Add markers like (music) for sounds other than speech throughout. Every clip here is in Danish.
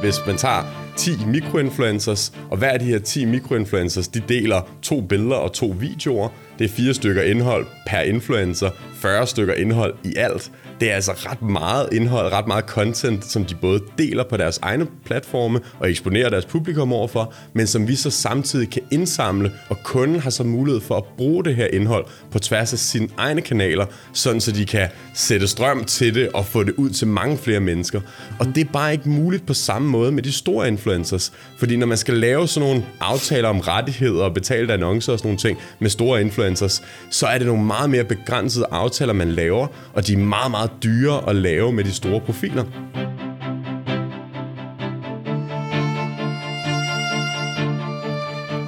hvis man tager 10 mikroinfluencers, og hver af de her 10 mikroinfluencers, de deler to billeder og to videoer. Det er fire stykker indhold per influencer, 40 stykker indhold i alt det er altså ret meget indhold, ret meget content, som de både deler på deres egne platforme og eksponerer deres publikum overfor, men som vi så samtidig kan indsamle, og kunden har så mulighed for at bruge det her indhold på tværs af sine egne kanaler, sådan så de kan sætte strøm til det og få det ud til mange flere mennesker. Og det er bare ikke muligt på samme måde med de store influencers, fordi når man skal lave sådan nogle aftaler om rettigheder og betalte annoncer og sådan nogle ting med store influencers, så er det nogle meget mere begrænsede aftaler, man laver, og de er meget, meget meget dyre at lave med de store profiler.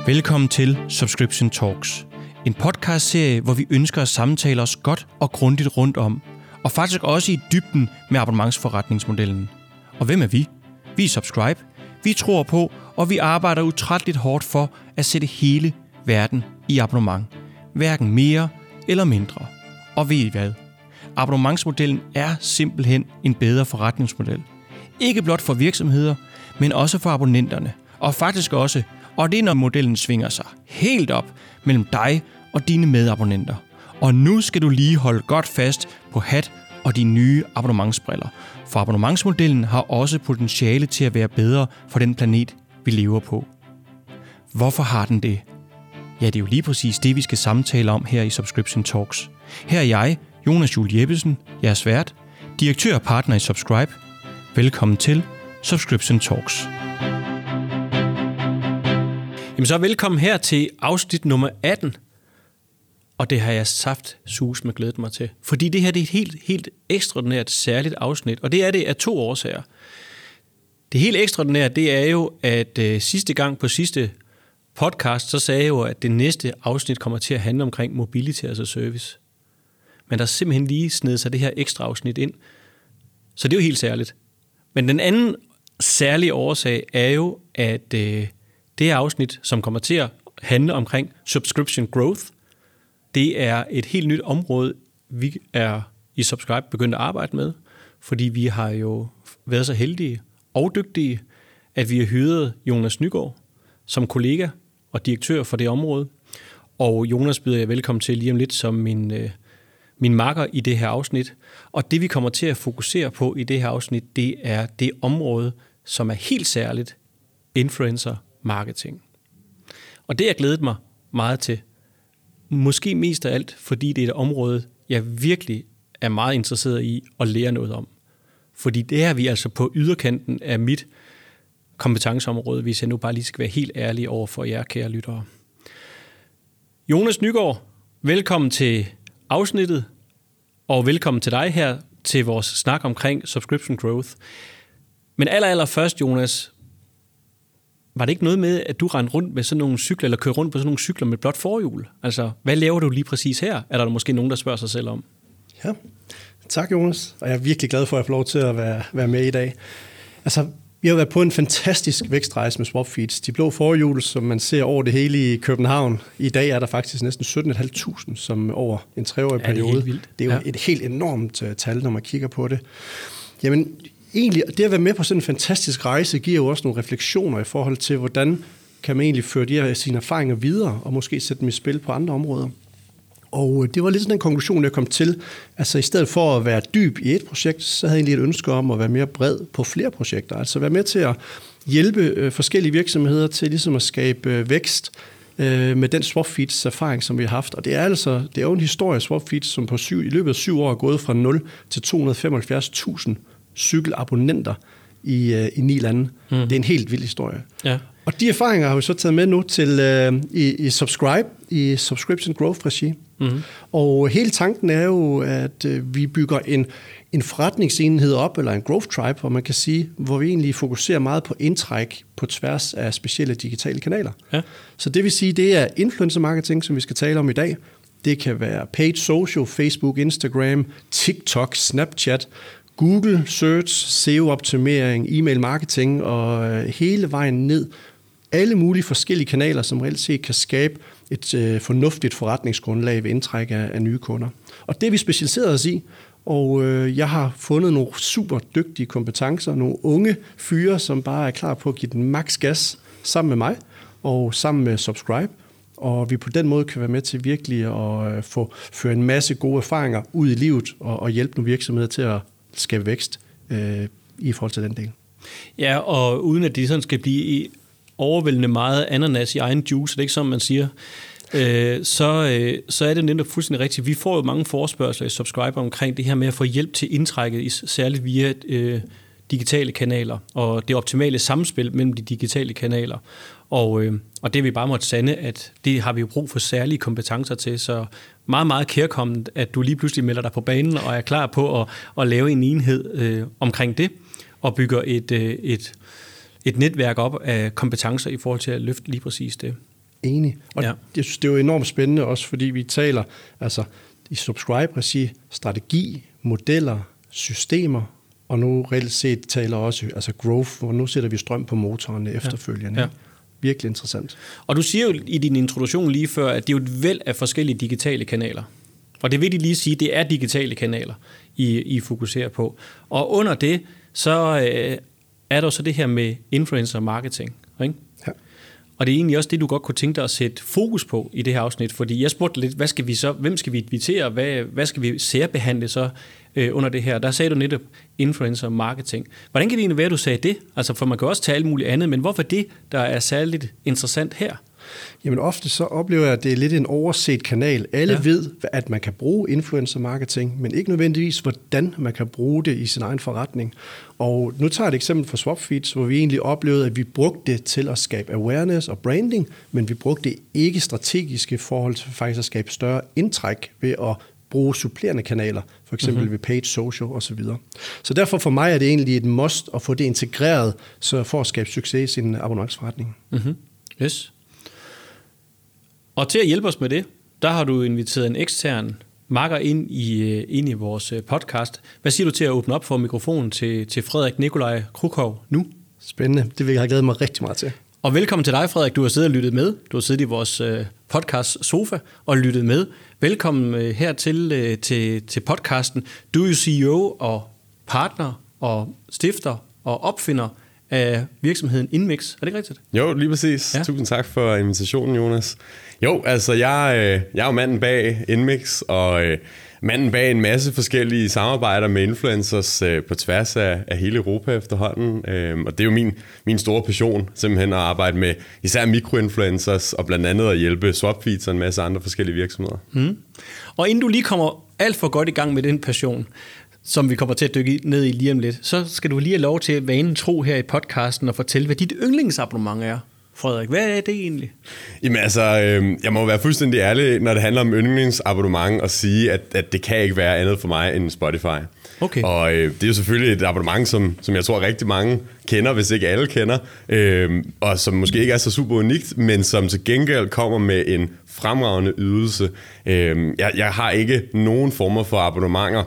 Velkommen til Subscription Talks. En podcastserie, hvor vi ønsker at samtale os godt og grundigt rundt om, og faktisk også i dybden med abonnementsforretningsmodellen. Og hvem er vi? Vi er Subscribe. Vi tror på, og vi arbejder utrætteligt hårdt for at sætte hele verden i abonnement. Hverken mere eller mindre. Og ved I hvad? Abonnementsmodellen er simpelthen en bedre forretningsmodel. Ikke blot for virksomheder, men også for abonnenterne. Og faktisk også, og det er når modellen svinger sig helt op mellem dig og dine medabonnenter. Og nu skal du lige holde godt fast på hat og de nye abonnementsbriller. For abonnementsmodellen har også potentiale til at være bedre for den planet, vi lever på. Hvorfor har den det? Ja, det er jo lige præcis det, vi skal samtale om her i Subscription Talks. Her er jeg, Jonas Jul Jeppesen, jeres vært, direktør og partner i Subscribe. Velkommen til Subscription Talks. Jamen så velkommen her til afsnit nummer 18. Og det har jeg saft sus med glædet mig til. Fordi det her det er et helt, helt ekstraordinært særligt afsnit. Og det er det af to årsager. Det helt ekstraordinære, det er jo, at øh, sidste gang på sidste podcast, så sagde jeg jo, at det næste afsnit kommer til at handle omkring mobility altså service men der er simpelthen lige snedet sig det her ekstra afsnit ind. Så det er jo helt særligt. Men den anden særlige årsag er jo, at øh, det her afsnit, som kommer til at handle omkring subscription growth, det er et helt nyt område, vi er i Subscribe begyndt at arbejde med, fordi vi har jo været så heldige og dygtige, at vi har hyret Jonas Nygaard som kollega og direktør for det område. Og Jonas byder jeg velkommen til lige om lidt som min øh, min makker i det her afsnit. Og det vi kommer til at fokusere på i det her afsnit, det er det område, som er helt særligt influencer marketing. Og det har jeg glædet mig meget til. Måske mest af alt, fordi det er et område, jeg virkelig er meget interesseret i at lære noget om. Fordi det er vi altså på yderkanten af mit kompetenceområde, hvis jeg nu bare lige skal være helt ærlig over for jer, kære lyttere. Jonas Nygaard, velkommen til afsnittet, og velkommen til dig her til vores snak omkring subscription growth. Men aller, aller først, Jonas, var det ikke noget med, at du rendte rundt med sådan nogle cykler, eller kørte rundt på sådan nogle cykler med blot forhjul? Altså, hvad laver du lige præcis her? Er der måske nogen, der spørger sig selv om? Ja, tak Jonas, og jeg er virkelig glad for, at jeg får lov til at være, være med i dag. Altså, vi har været på en fantastisk vækstrejse med Swapfeeds. De blå forhjul, som man ser over det hele i København. I dag er der faktisk næsten 17.500 som over en treårig periode. Det er, vildt. det er jo ja. et helt enormt uh, tal, når man kigger på det. Jamen, egentlig, det at være med på sådan en fantastisk rejse, giver jo også nogle refleksioner i forhold til, hvordan kan man egentlig føre de her sine erfaringer videre, og måske sætte dem i spil på andre områder. Og det var lidt sådan en konklusion, jeg kom til. Altså i stedet for at være dyb i et projekt, så havde jeg egentlig et ønske om at være mere bred på flere projekter. Altså være med til at hjælpe øh, forskellige virksomheder til ligesom at skabe øh, vækst øh, med den Swapfeeds erfaring, som vi har haft. Og det er altså det er jo en historie, Swapfeeds, som på syv, i løbet af syv år er gået fra 0 til 275.000 cykelabonnenter i, i ni lande. Mm. Det er en helt vild historie. Ja. Og de erfaringer har vi så taget med nu til uh, i, i Subscribe, i Subscription Growth Regi. Mm-hmm. Og hele tanken er jo, at uh, vi bygger en, en forretningsenhed op, eller en growth tribe, hvor man kan sige, hvor vi egentlig fokuserer meget på indtræk på tværs af specielle digitale kanaler. Ja. Så det vil sige, det er influencer marketing, som vi skal tale om i dag. Det kan være paid social, Facebook, Instagram, TikTok, Snapchat, Google Search, SEO-optimering, e-mail marketing og øh, hele vejen ned alle mulige forskellige kanaler, som reelt set kan skabe et øh, fornuftigt forretningsgrundlag ved indtræk af, af nye kunder. Og det er vi specialiseret os i, og øh, jeg har fundet nogle super dygtige kompetencer, nogle unge fyre, som bare er klar på at give den max gas sammen med mig og sammen med Subscribe. Og vi på den måde kan være med til virkelig at øh, få føre en masse gode erfaringer ud i livet og, og hjælpe nogle virksomheder til at skabe vækst øh, i forhold til den del. Ja, og uden at det sådan skal blive overvældende meget ananas i egen juice, det er ikke sådan, man siger, øh, så, øh, så er det netop fuldstændig rigtigt. Vi får jo mange forspørgseler i subscriber omkring det her med at få hjælp til indtrækket, særligt via øh, digitale kanaler, og det optimale samspil mellem de digitale kanaler. Og, øh, og det vi bare måtte sande, at det har vi jo brug for særlige kompetencer til, så meget, meget kærkommet, at du lige pludselig melder dig på banen og er klar på at, at lave en enhed øh, omkring det, og bygger et, øh, et, et netværk op af kompetencer i forhold til at løfte lige præcis det. Enig. Og ja. jeg synes, det er jo enormt spændende også, fordi vi taler altså, i subscribe-regi, strategi, modeller, systemer, og nu reelt set taler også altså growth, hvor nu sætter vi strøm på motoren efterfølgende. Ja. Ja. Virkelig interessant. Og du siger jo i din introduktion lige før, at det er jo et væld af forskellige digitale kanaler. Og det er vigtigt lige at sige, at det er digitale kanaler, I, I fokuserer på. Og under det, så øh, er der så det her med influencer marketing. Ikke? Ja. Og det er egentlig også det, du godt kunne tænke dig at sætte fokus på i det her afsnit, fordi jeg spurgte lidt, hvad skal vi så, hvem skal vi invitere, hvad, hvad skal vi særbehandle så øh, under det her? Der sagde du netop influencer marketing. Hvordan kan det egentlig være, at du sagde det? Altså, for man kan også tale alt muligt andet, men hvorfor det, der er særligt interessant her? Jamen ofte så oplever jeg, at det er lidt en overset kanal. Alle ja. ved, at man kan bruge influencer marketing, men ikke nødvendigvis, hvordan man kan bruge det i sin egen forretning. Og nu tager jeg et eksempel fra Swapfeeds, hvor vi egentlig oplevede, at vi brugte det til at skabe awareness og branding, men vi brugte det ikke strategisk i forhold til faktisk at skabe større indtræk ved at bruge supplerende kanaler, for eksempel mm-hmm. ved page social osv. Så, så derfor for mig er det egentlig et must at få det integreret, så for at skabe succes i sin abonnementsforretning. Mm-hmm. Yes. Og til at hjælpe os med det, der har du inviteret en ekstern makker ind i, øh, ind i vores øh, podcast. Hvad siger du til at åbne op for mikrofonen til, til Frederik Nikolaj Krukov nu? Spændende. Det vil jeg have glædet mig rigtig meget til. Og velkommen til dig, Frederik. Du har siddet og lyttet med. Du har siddet i vores øh, podcast sofa og lyttet med. Velkommen her til, til, til podcasten. Du er jo CEO og partner og stifter og opfinder af virksomheden Inmix. Er det ikke rigtigt? Jo, lige præcis. Ja. Tusind tak for invitationen, Jonas. Jo, altså jeg, øh, jeg er jo manden bag Inmix, og øh, manden bag en masse forskellige samarbejder med influencers øh, på tværs af, af hele Europa efterhånden. og det er jo min, min store passion, simpelthen at arbejde med især mikroinfluencers, og blandt andet at hjælpe Swapfeeds og en masse andre forskellige virksomheder. Mm. Og inden du lige kommer alt for godt i gang med den passion, som vi kommer til at dykke ned i lige om lidt, så skal du lige have lov til vanen tro her i podcasten og fortælle, hvad dit yndlingsabonnement er. Frederik, hvad er det egentlig? Jamen altså, øh, jeg må være fuldstændig ærlig, når det handler om yndlingsabonnement, og sige, at, at det kan ikke være andet for mig end Spotify. Okay. Og øh, det er jo selvfølgelig et abonnement, som, som jeg tror rigtig mange kender, hvis ikke alle kender, øh, og som måske ikke er så super unikt, men som til gengæld kommer med en fremragende ydelse. Øh, jeg, jeg har ikke nogen former for abonnementer,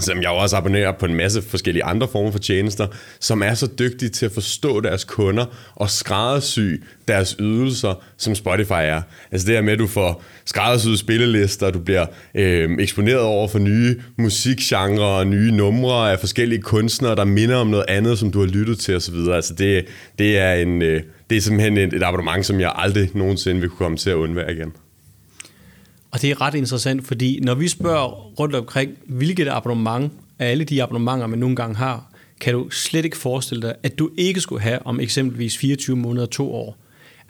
som jeg også abonnerer på en masse forskellige andre former for tjenester, som er så dygtige til at forstå deres kunder og skræddersy deres ydelser, som Spotify er. Altså det her med, at du får skræddersyede spillelister, du bliver øh, eksponeret over for nye musikgenre og nye numre af forskellige kunstnere, der minder om noget andet, som du har lyttet til osv. Altså det, det, er en, øh, det er simpelthen et, et abonnement, som jeg aldrig nogensinde vil kunne komme til at undvære igen. Og det er ret interessant, fordi når vi spørger rundt omkring, hvilket abonnement af alle de abonnementer, man nogle gange har, kan du slet ikke forestille dig, at du ikke skulle have om eksempelvis 24 måneder, to år.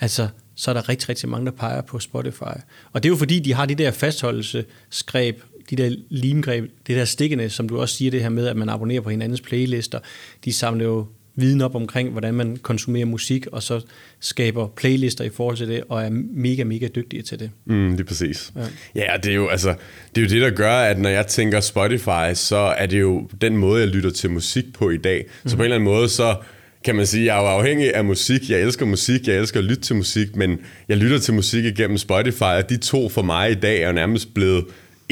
Altså, så er der rigtig, rigtig mange, der peger på Spotify. Og det er jo fordi, de har de der fastholdelsesgreb, de der limgreb, det der stikkende, som du også siger det her med, at man abonnerer på hinandens playlister, de samler jo viden op omkring, hvordan man konsumerer musik, og så skaber playlister i forhold til det, og er mega, mega dygtige til det. Mm, det er præcis. Ja, ja det, er jo, altså, det er jo det, der gør, at når jeg tænker Spotify, så er det jo den måde, jeg lytter til musik på i dag. Mm. Så på en eller anden måde, så kan man sige, jeg er jo afhængig af musik. Jeg elsker musik, jeg elsker at lytte til musik, men jeg lytter til musik igennem Spotify, og de to for mig i dag er jo nærmest blevet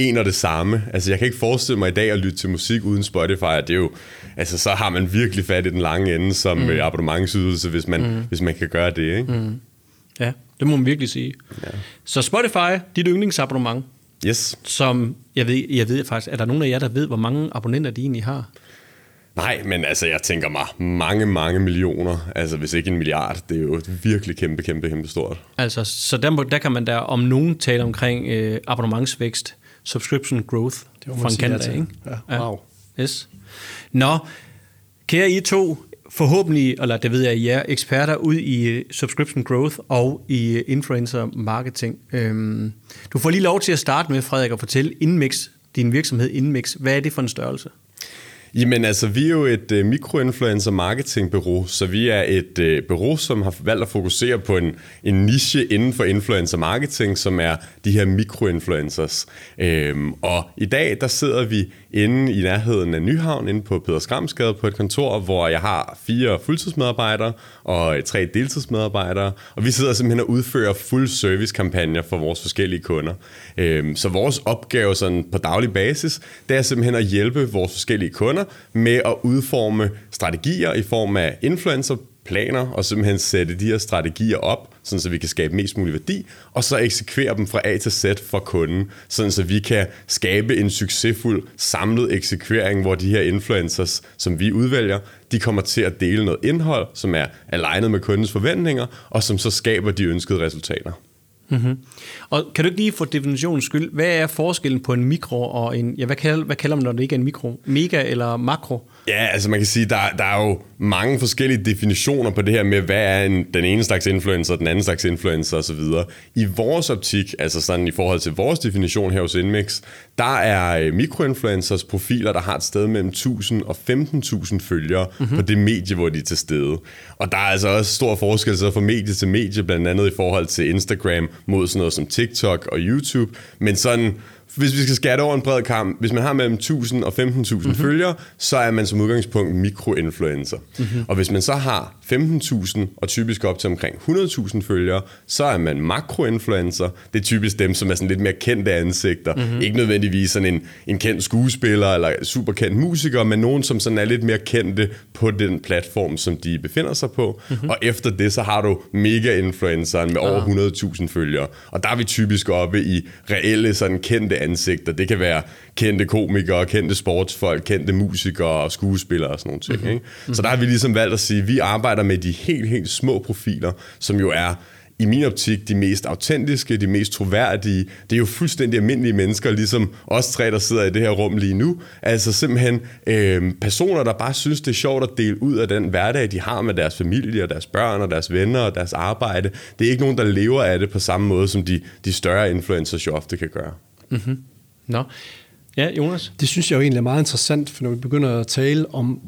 en og det samme. Altså, jeg kan ikke forestille mig i dag at lytte til musik uden Spotify. Det er jo, altså, så har man virkelig fat i den lange ende som mm. Øh, abonnementsydelse, hvis man, mm. hvis man kan gøre det. Ikke? Mm. Ja, det må man virkelig sige. Ja. Så Spotify, dit yndlingsabonnement. Yes. som jeg ved, jeg ved faktisk, er der nogen af jer, der ved, hvor mange abonnenter de egentlig har? Nej, men altså, jeg tænker mig mange, mange millioner. Altså, hvis ikke en milliard. Det er jo virkelig kæmpe, kæmpe, kæmpe stort. Altså, så der, der kan man der om nogen tale omkring øh, abonnementsvækst, subscription growth Det fra en kant ikke? Ja, wow. Yes. Nå, kære I to, forhåbentlig, eller det ved jeg, I er eksperter ud i øh, subscription growth og i øh, influencer marketing. Øhm, du får lige lov til at starte med, Frederik, at fortælle Inmix, din virksomhed Inmix, hvad er det for en størrelse? Jamen altså, vi er jo et øh, mikroinfluencer marketingbureau, så vi er et øh, bureau, som har valgt at fokusere på en, en niche inden for influencer marketing, som er de her mikroinfluencers. Øhm, og i dag, der sidder vi inde i nærheden af Nyhavn, inde på Peder Skramsgade på et kontor, hvor jeg har fire fuldtidsmedarbejdere og tre deltidsmedarbejdere, og vi sidder simpelthen og udfører fuld service kampagner for vores forskellige kunder. Øhm, så vores opgave sådan på daglig basis, det er simpelthen at hjælpe vores forskellige kunder med at udforme strategier i form af influencer planer og simpelthen sætte de her strategier op, sådan så vi kan skabe mest mulig værdi, og så eksekvere dem fra A til Z for kunden, sådan så vi kan skabe en succesfuld samlet eksekvering, hvor de her influencers, som vi udvælger, de kommer til at dele noget indhold, som er alignet med kundens forventninger, og som så skaber de ønskede resultater. Mm-hmm. Og kan du ikke lige for definitionens skyld, hvad er forskellen på en mikro og en, ja, hvad kalder, hvad kalder man, når det ikke er en mikro? Mega eller makro? Ja, altså man kan sige, der, der er jo mange forskellige definitioner på det her med, hvad er en, den ene slags influencer, den anden slags influencer osv. I vores optik, altså sådan i forhold til vores definition her hos Inmix, der er øh, mikroinfluencers profiler, der har et sted mellem 1000 og 15.000 følgere mm-hmm. på det medie, hvor de er til stede. Og der er altså også stor forskel så fra medie til medie, blandt andet i forhold til Instagram mod sådan noget som TikTok og YouTube. Men sådan hvis vi skal skære det over en bred kamp, hvis man har mellem 1000 og 15.000 mm-hmm. følgere, så er man som udgangspunkt mikroinfluencer. Mm-hmm. Og hvis man så har 15.000 og typisk op til omkring 100.000 følgere, så er man makroinfluencer. Det er typisk dem, som er sådan lidt mere kendte ansigter. Mm-hmm. Ikke nødvendigvis sådan en, en kendt skuespiller eller super kendt musiker, men nogen, som sådan er lidt mere kendte på den platform, som de befinder sig på. Mm-hmm. Og efter det, så har du mega-influenceren med over 100.000 følgere. Og der er vi typisk oppe i reelle sådan kendte ansigter. Det kan være kendte komikere, kendte sportsfolk, kendte musikere og skuespillere og sådan nogle ting. Mm-hmm. Ikke? Så der har vi ligesom valgt at sige, at vi arbejder med de helt, helt små profiler, som jo er i min optik de mest autentiske, de mest troværdige. Det er jo fuldstændig almindelige mennesker, ligesom os tre, der sidder i det her rum lige nu. Altså simpelthen øh, personer, der bare synes, det er sjovt at dele ud af den hverdag, de har med deres familie og deres børn og deres venner og deres arbejde. Det er ikke nogen, der lever af det på samme måde, som de, de større influencers jo ofte kan gøre. Mm-hmm. Nå. Ja, Jonas? Det synes jeg jo egentlig er meget interessant, for når vi begynder at tale om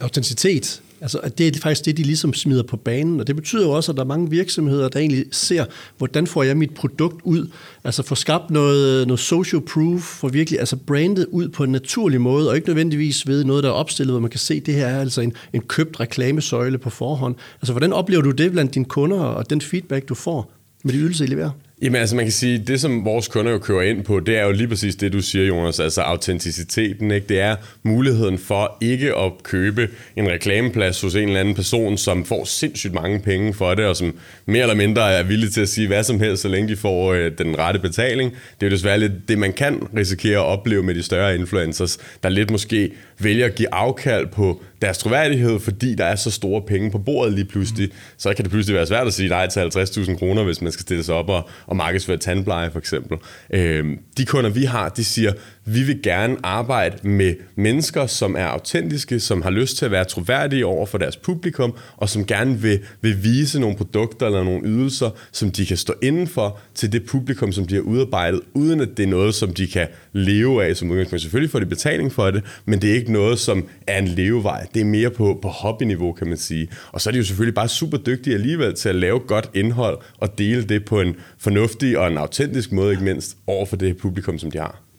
autenticitet, altså at det er faktisk det, de ligesom smider på banen, og det betyder jo også, at der er mange virksomheder, der egentlig ser, hvordan får jeg mit produkt ud, altså få skabt noget, noget social proof, for virkelig altså brandet ud på en naturlig måde, og ikke nødvendigvis ved noget, der er opstillet, hvor man kan se, at det her er altså en, en købt reklamesøjle på forhånd. Altså hvordan oplever du det blandt dine kunder, og den feedback, du får med de ydelser, I leverer? Jamen altså man kan sige, det som vores kunder jo kører ind på, det er jo lige præcis det, du siger, Jonas, altså autenticiteten. Ikke? Det er muligheden for ikke at købe en reklameplads hos en eller anden person, som får sindssygt mange penge for det, og som mere eller mindre er villig til at sige hvad som helst, så længe de får øh, den rette betaling. Det er jo desværre lidt det, man kan risikere at opleve med de større influencers, der lidt måske vælger at give afkald på deres troværdighed, fordi der er så store penge på bordet lige pludselig. Så kan det pludselig være svært at sige nej til 50.000 kroner, hvis man skal stille sig op og, og markedsføre tandpleje for eksempel. Øhm, de kunder, vi har, de siger, vi vil gerne arbejde med mennesker, som er autentiske, som har lyst til at være troværdige over for deres publikum, og som gerne vil, vil vise nogle produkter eller nogle ydelser, som de kan stå inden for til det publikum, som de har udarbejdet, uden at det er noget, som de kan leve af som udgangspunkt. Selvfølgelig får de betaling for det, men det er ikke noget, som er en levevej. Det er mere på, på hobbyniveau, kan man sige. Og så er de jo selvfølgelig bare super dygtige alligevel til at lave godt indhold og dele det på en fornuftig og en autentisk måde, ikke mindst, over for det publikum, som de har.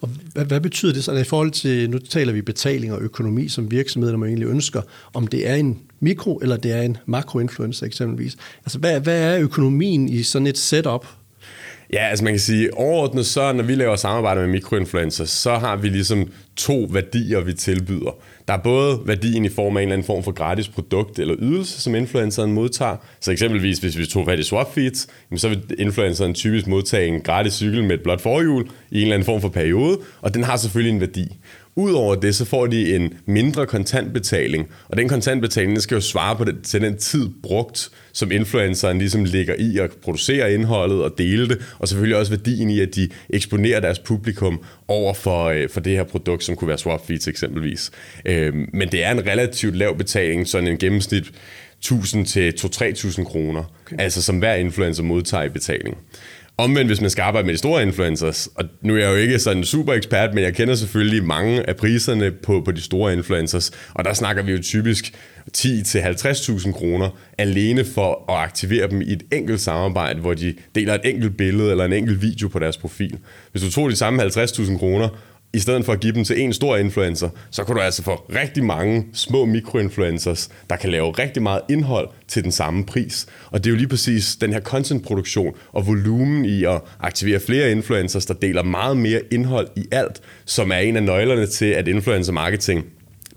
Og hvad, hvad betyder det så altså, i forhold til, nu taler vi betaling og økonomi som virksomheder, man egentlig ønsker, om det er en mikro eller det er en makroinfluencer eksempelvis. Altså hvad, hvad er økonomien i sådan et setup? Ja, altså man kan sige, overordnet så, når vi laver samarbejde med mikroinfluencers, så har vi ligesom to værdier, vi tilbyder. Der er både værdien i form af en eller anden form for gratis produkt eller ydelse, som influenceren modtager. Så eksempelvis, hvis vi tog fat i swap feeds, så vil influenceren typisk modtage en gratis cykel med et blåt forhjul i en eller anden form for periode, og den har selvfølgelig en værdi. Udover det, så får de en mindre kontantbetaling, og den kontantbetaling den skal jo svare på det, til den tid brugt, som influenceren ligesom ligger i at producere indholdet og dele det, og selvfølgelig også værdien i, at de eksponerer deres publikum over for, øh, for det her produkt, som kunne være swap feeds eksempelvis. Øh, men det er en relativt lav betaling, sådan en gennemsnit 1000 til 2-3.000 kroner, okay. altså som hver influencer modtager i betaling. Omvendt, hvis man skal arbejde med de store influencers, og nu er jeg jo ikke sådan en super ekspert, men jeg kender selvfølgelig mange af priserne på, på de store influencers, og der snakker vi jo typisk 10-50.000 kroner alene for at aktivere dem i et enkelt samarbejde, hvor de deler et enkelt billede eller en enkelt video på deres profil. Hvis du tog de samme 50.000 kroner i stedet for at give dem til en stor influencer, så kan du altså få rigtig mange små mikroinfluencers, der kan lave rigtig meget indhold til den samme pris. Og det er jo lige præcis den her contentproduktion og volumen i at aktivere flere influencers, der deler meget mere indhold i alt, som er en af nøglerne til, at influencer marketing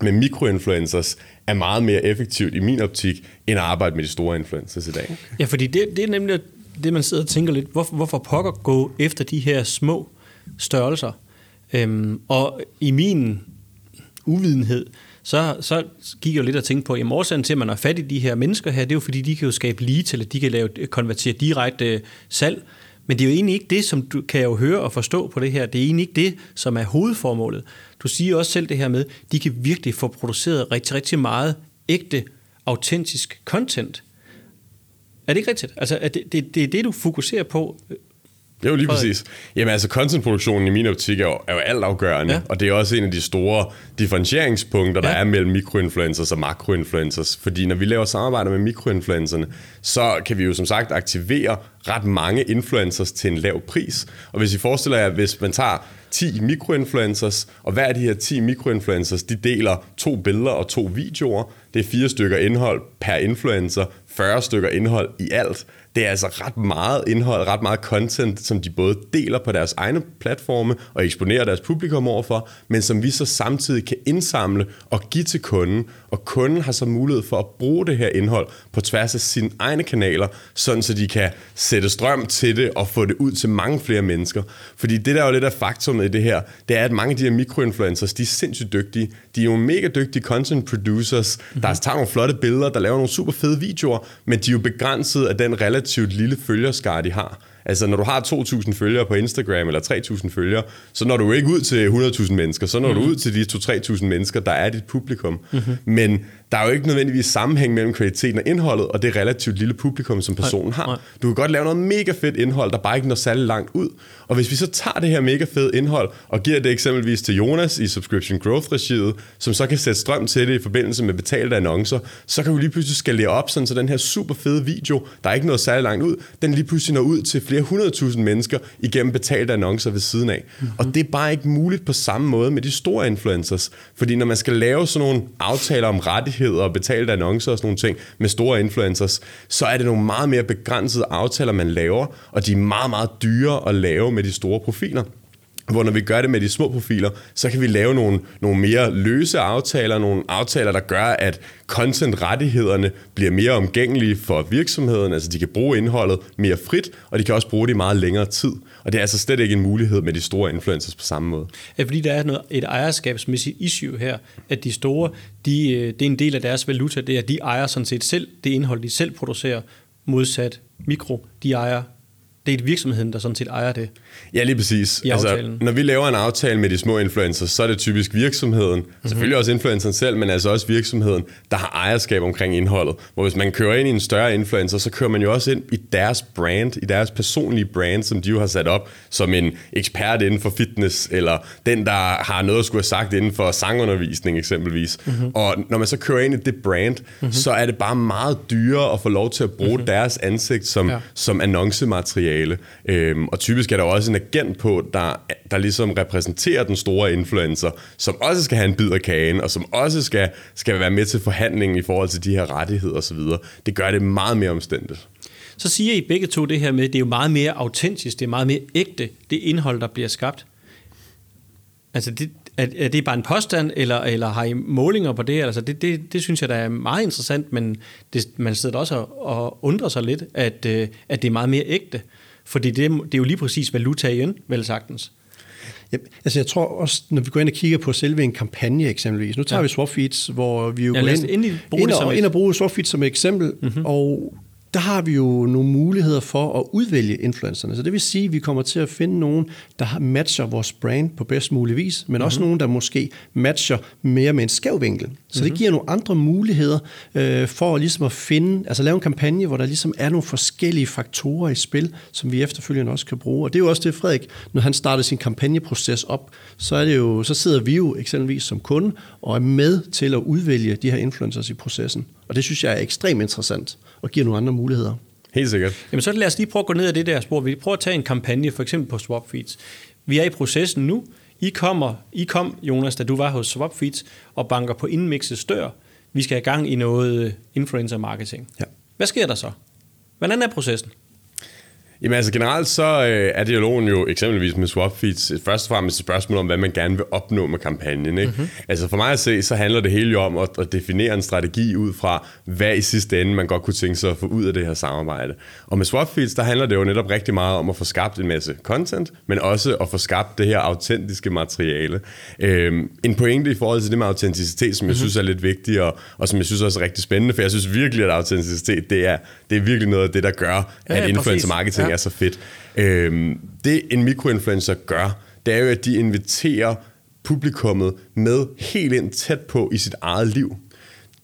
med mikroinfluencers er meget mere effektivt i min optik, end at arbejde med de store influencers i dag. Okay. Ja, fordi det, det er nemlig det, man sidder og tænker lidt, hvorfor, hvorfor pokker gå efter de her små størrelser? Øhm, og i min uvidenhed, så, så gik jeg jo lidt og tænkte på, at årsagen til, at man har fat i de her mennesker her, det er jo fordi, de kan jo skabe lige til, at de kan lave, konvertere direkte øh, salg. Men det er jo egentlig ikke det, som du kan jo høre og forstå på det her. Det er egentlig ikke det, som er hovedformålet. Du siger også selv det her med, de kan virkelig få produceret rigtig, rigtig meget ægte, autentisk content. Er det ikke rigtigt? Altså, er det, det, det er det, du fokuserer på det er jo lige præcis. Jamen altså, contentproduktionen i min optik er jo, er jo altafgørende, ja. og det er også en af de store differentieringspunkter, der ja. er mellem mikroinfluencers og makroinfluencers. Fordi når vi laver samarbejder med mikroinfluencerne, så kan vi jo som sagt aktivere ret mange influencers til en lav pris. Og hvis I forestiller jer, hvis man tager 10 mikroinfluencers, og hver af de her 10 mikroinfluencers, de deler to billeder og to videoer. Det er fire stykker indhold per influencer, 40 stykker indhold i alt det er altså ret meget indhold, ret meget content, som de både deler på deres egne platforme og eksponerer deres publikum overfor, men som vi så samtidig kan indsamle og give til kunden, og kunden har så mulighed for at bruge det her indhold på tværs af sine egne kanaler, sådan så de kan sætte strøm til det og få det ud til mange flere mennesker. Fordi det der er jo lidt af faktumet i det her, det er, at mange af de her mikroinfluencers, de er sindssygt dygtige. De er jo mega dygtige content producers, mm-hmm. der tager nogle flotte billeder, der laver nogle super fede videoer, men de er jo begrænset af den relativt lille følgerskare, de har. Altså, når du har 2.000 følgere på Instagram, eller 3.000 følgere, så når du ikke ud til 100.000 mennesker, så når mm-hmm. du ud til de 2-3.000 mennesker, der er dit publikum. Mm-hmm. Men der er jo ikke nødvendigvis sammenhæng mellem kvaliteten og indholdet, og det relativt lille publikum, som personen har. Du kan godt lave noget mega fedt indhold, der bare ikke når særlig langt ud. Og hvis vi så tager det her mega fede indhold, og giver det eksempelvis til Jonas i Subscription Growth-regiet, som så kan sætte strøm til det i forbindelse med betalte annoncer, så kan vi lige pludselig skalere op, sådan, så den her super fede video, der er ikke noget særlig langt ud, den lige pludselig når ud til flere hundredtusind mennesker igennem betalte annoncer ved siden af. Mm-hmm. Og det er bare ikke muligt på samme måde med de store influencers. Fordi når man skal lave sådan nogle aftaler om rettigheder, rettigheder og betalte annoncer og sådan nogle ting med store influencers, så er det nogle meget mere begrænsede aftaler, man laver, og de er meget, meget dyre at lave med de store profiler. Hvor når vi gør det med de små profiler, så kan vi lave nogle, nogle mere løse aftaler, nogle aftaler, der gør, at content-rettighederne bliver mere omgængelige for virksomheden, altså de kan bruge indholdet mere frit, og de kan også bruge det i meget længere tid. Og det er altså slet ikke en mulighed med de store influencers på samme måde. Ja, fordi der er noget, et ejerskabsmæssigt issue her, at de store, de, øh, det er en del af deres valuta, det er, at de ejer sådan set selv det indhold, de selv producerer, modsat mikro, de ejer det er virksomheden, der sådan set ejer det. Ja, lige præcis. Altså, når vi laver en aftale med de små influencers, så er det typisk virksomheden, mm-hmm. selvfølgelig også influenceren selv, men altså også virksomheden, der har ejerskab omkring indholdet. Hvor hvis man kører ind i en større influencer, så kører man jo også ind i deres brand, i deres personlige brand, som de jo har sat op som en ekspert inden for fitness, eller den, der har noget at skulle have sagt inden for sangundervisning eksempelvis. Mm-hmm. Og når man så kører ind i det brand, mm-hmm. så er det bare meget dyrere at få lov til at bruge mm-hmm. deres ansigt som, ja. som annoncemateriale. Øhm, og typisk er der også en agent på, der, der ligesom repræsenterer den store influencer, som også skal have en bid af kagen, og som også skal, skal være med til forhandlingen i forhold til de her rettigheder osv. Det gør det meget mere omstændigt. Så siger I begge to det her med, at det er jo meget mere autentisk, det er meget mere ægte, det indhold, der bliver skabt. Altså, det, er, er det bare en påstand, eller, eller har I målinger på det? Altså det, det, det synes jeg, der er meget interessant, men det, man sidder også og, og undrer sig lidt, at, øh, at det er meget mere ægte. Fordi det, det er jo lige præcis valuta igen, vel sagtens. Ja, altså jeg tror også, når vi går ind og kigger på selve en kampagne eksempelvis, nu tager ja. vi Swapfeeds, hvor vi jo ja, går ind, ind, ind, og, ind og bruge Swapfeeds som et eksempel, mm-hmm. og der har vi jo nogle muligheder for at udvælge influencerne. Så det vil sige, at vi kommer til at finde nogen, der matcher vores brand på bedst mulig vis, men mm-hmm. også nogen, der måske matcher mere med en skæv vinkel. Så mm-hmm. det mhm. giver nogle andre muligheder øh, for ligesom at finde, altså lave en kampagne, hvor der ligesom er nogle forskellige faktorer i spil, som vi efterfølgende også kan bruge. Og det er jo også det, Frederik, når han starter sin kampagneproces op, så, er det jo, så sidder vi jo eksempelvis som kunde og er med til at udvælge de her influencers i processen. Og det synes jeg er ekstremt interessant og giver nogle andre muligheder. Helt sikkert. Jamen så lad os lige prøve at gå ned ad det der spor. Vi prøver at tage en kampagne, for eksempel på Swapfeeds. Vi er i processen nu. I, kommer, I kom, Jonas, da du var hos Swapfeeds, og banker på Inmixes dør. Vi skal i gang i noget influencer marketing. Ja. Hvad sker der så? Hvordan er processen? Jamen altså generelt så øh, er dialogen jo eksempelvis med Swapfeeds først og fremmest et spørgsmål om, hvad man gerne vil opnå med kampagnen. Ikke? Mm-hmm. Altså for mig at se, så handler det hele jo om at, at definere en strategi ud fra, hvad i sidste ende man godt kunne tænke sig at få ud af det her samarbejde. Og med Swapfeeds, der handler det jo netop rigtig meget om at få skabt en masse content, men også at få skabt det her autentiske materiale. Øhm, en pointe i forhold til det med autenticitet, som jeg mm-hmm. synes er lidt vigtigt, og, og som jeg synes også er rigtig spændende, for jeg synes virkelig, at autenticitet, det er, det er virkelig noget af det, der gør, ja, at influencer marketing ja er så fedt. Øhm, det en mikroinfluencer gør, det er jo, at de inviterer publikummet med helt ind tæt på i sit eget liv.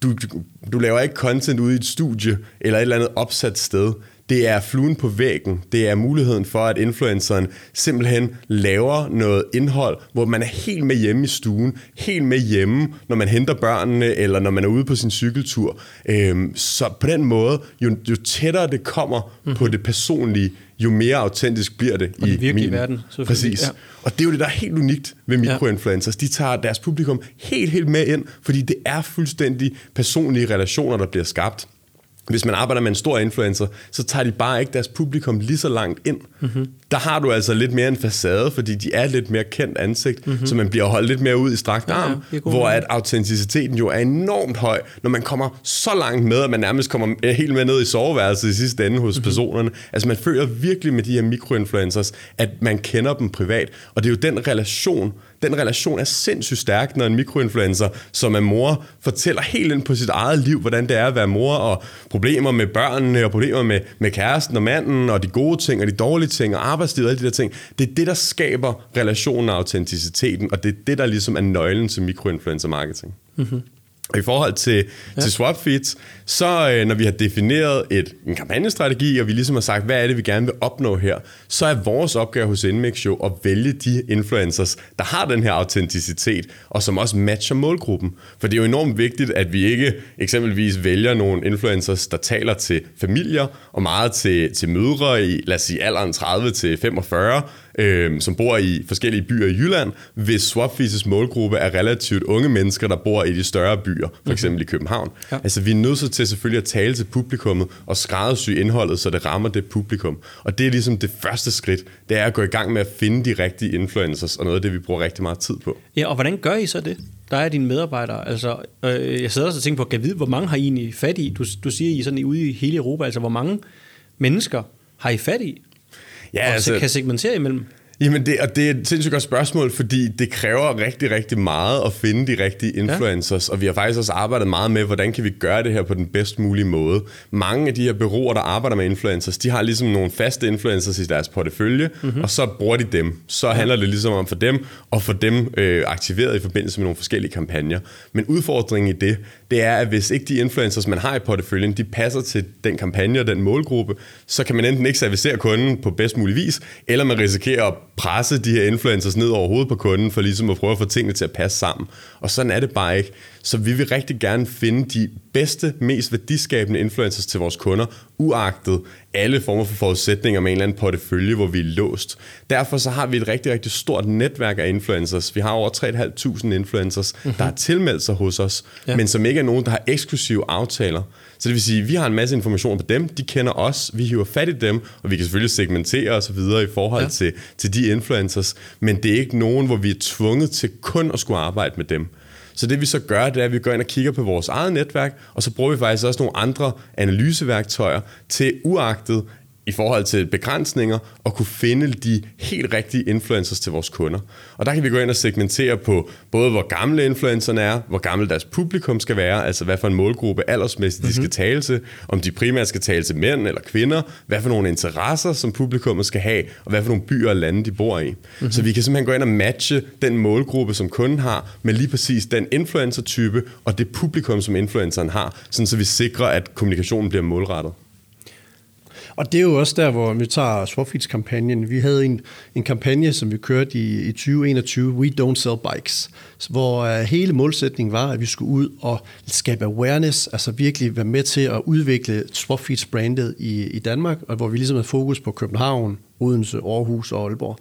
Du, du, du laver ikke content ude i et studie eller et eller andet opsat sted. Det er fluen på væggen. Det er muligheden for, at influenceren simpelthen laver noget indhold, hvor man er helt med hjemme i stuen, helt med hjemme, når man henter børnene, eller når man er ude på sin cykeltur. Øhm, så på den måde, jo, jo tættere det kommer mm. på det personlige, jo mere autentisk bliver det og i den virkelige min. verden. Præcis. Ja. Og det er jo det, der er helt unikt ved mikroinfluencers. De tager deres publikum helt, helt med ind, fordi det er fuldstændig personlige relationer, der bliver skabt hvis man arbejder med en stor influencer, så tager de bare ikke deres publikum lige så langt ind. Mm-hmm. Der har du altså lidt mere en facade, fordi de er lidt mere kendt ansigt, mm-hmm. så man bliver holdt lidt mere ud i strakt arm, ja, hvor at autenticiteten jo er enormt høj, når man kommer så langt med, at man nærmest kommer helt med ned i soveværelset i sidste ende hos mm-hmm. personerne. Altså man føler virkelig med de her mikroinfluencers, at man kender dem privat, og det er jo den relation, den relation er sindssygt stærk, når en mikroinfluencer, som er mor, fortæller helt ind på sit eget liv, hvordan det er at være mor, og problemer med børnene, og problemer med, med kæresten og manden, og de gode ting, og de dårlige ting, og arbejdstid og alle de der ting. Det er det, der skaber relationen og autenticiteten, og det er det, der ligesom er nøglen til mikroinfluencer marketing. Mm-hmm. Og i forhold til, ja. til swapfeeds, så øh, når vi har defineret et, en kampagnestrategi, og vi ligesom har sagt, hvad er det, vi gerne vil opnå her, så er vores opgave hos Inmix jo at vælge de influencers, der har den her autenticitet, og som også matcher målgruppen. For det er jo enormt vigtigt, at vi ikke eksempelvis vælger nogle influencers, der taler til familier, og meget til, til mødre i, lad os sige, alderen 30 til 45, øh, som bor i forskellige byer i Jylland, hvis Swapfeeds målgruppe er relativt unge mennesker, der bor i de større byer, for eksempel mm-hmm. i København. Ja. Altså vi er nødt til selvfølgelig at tale til publikummet og skræddersy indholdet, så det rammer det publikum. Og det er ligesom det første skridt, det er at gå i gang med at finde de rigtige influencers, og noget af det, vi bruger rigtig meget tid på. Ja, og hvordan gør I så det? Der er dine medarbejdere. Altså, øh, jeg sidder også og tænker på, kan vide, hvor mange har I egentlig fat i? Du, du siger, I er sådan ude i hele Europa. Altså, hvor mange mennesker har I fat i? Ja, og altså, kan segmentere imellem? Jamen, det, og det er et sindssygt godt spørgsmål, fordi det kræver rigtig, rigtig meget at finde de rigtige influencers, ja. og vi har faktisk også arbejdet meget med, hvordan kan vi gøre det her på den bedst mulige måde. Mange af de her bureauer, der arbejder med influencers, de har ligesom nogle faste influencers i deres portefølje, mm-hmm. og så bruger de dem. Så ja. handler det ligesom om for dem, og få dem øh, aktiveret i forbindelse med nogle forskellige kampagner. Men udfordringen i det, det er, at hvis ikke de influencers, man har i porteføljen, de passer til den kampagne og den målgruppe, så kan man enten ikke servicere kunden på bedst mulig vis, eller man risikerer at presse de her influencers ned over hovedet på kunden, for ligesom at prøve at få tingene til at passe sammen. Og sådan er det bare ikke. Så vi vil rigtig gerne finde de bedste, mest værdiskabende influencers til vores kunder, uagtet alle former for forudsætninger med en eller anden portefølje, hvor vi er låst. Derfor så har vi et rigtig, rigtig stort netværk af influencers. Vi har over 3.500 influencers, mm-hmm. der har tilmeldt sig hos os, ja. men som ikke er nogen, der har eksklusive aftaler. Så det vil sige, at vi har en masse information på dem, de kender os, vi hiver fat i dem, og vi kan selvfølgelig segmentere os videre i forhold ja. til, til de influencers, men det er ikke nogen, hvor vi er tvunget til kun at skulle arbejde med dem. Så det vi så gør, det er, at vi går ind og kigger på vores eget netværk, og så bruger vi faktisk også nogle andre analyseværktøjer til uagtet, i forhold til begrænsninger og kunne finde de helt rigtige influencers til vores kunder. Og der kan vi gå ind og segmentere på både, hvor gamle influencerne er, hvor gammel deres publikum skal være, altså hvad for en målgruppe aldersmæssigt de skal mhm. tale til, om de primært skal tale til mænd eller kvinder, hvad for nogle interesser, som publikummet skal have, og hvad for nogle byer og lande, de bor i. Mm-hmm. Så vi kan simpelthen gå ind og matche den målgruppe, som kunden har, med lige præcis den influencer-type og det publikum, som influenceren har, sådan så vi sikrer, at kommunikationen bliver målrettet. Og det er jo også der, hvor vi tager Swapfeeds-kampagnen. Vi havde en, en kampagne, som vi kørte i, i 2021, We Don't Sell Bikes, hvor uh, hele målsætningen var, at vi skulle ud og skabe awareness, altså virkelig være med til at udvikle Swapfeeds-brandet i, i Danmark, og hvor vi ligesom havde fokus på København, Odense, Aarhus og Aalborg.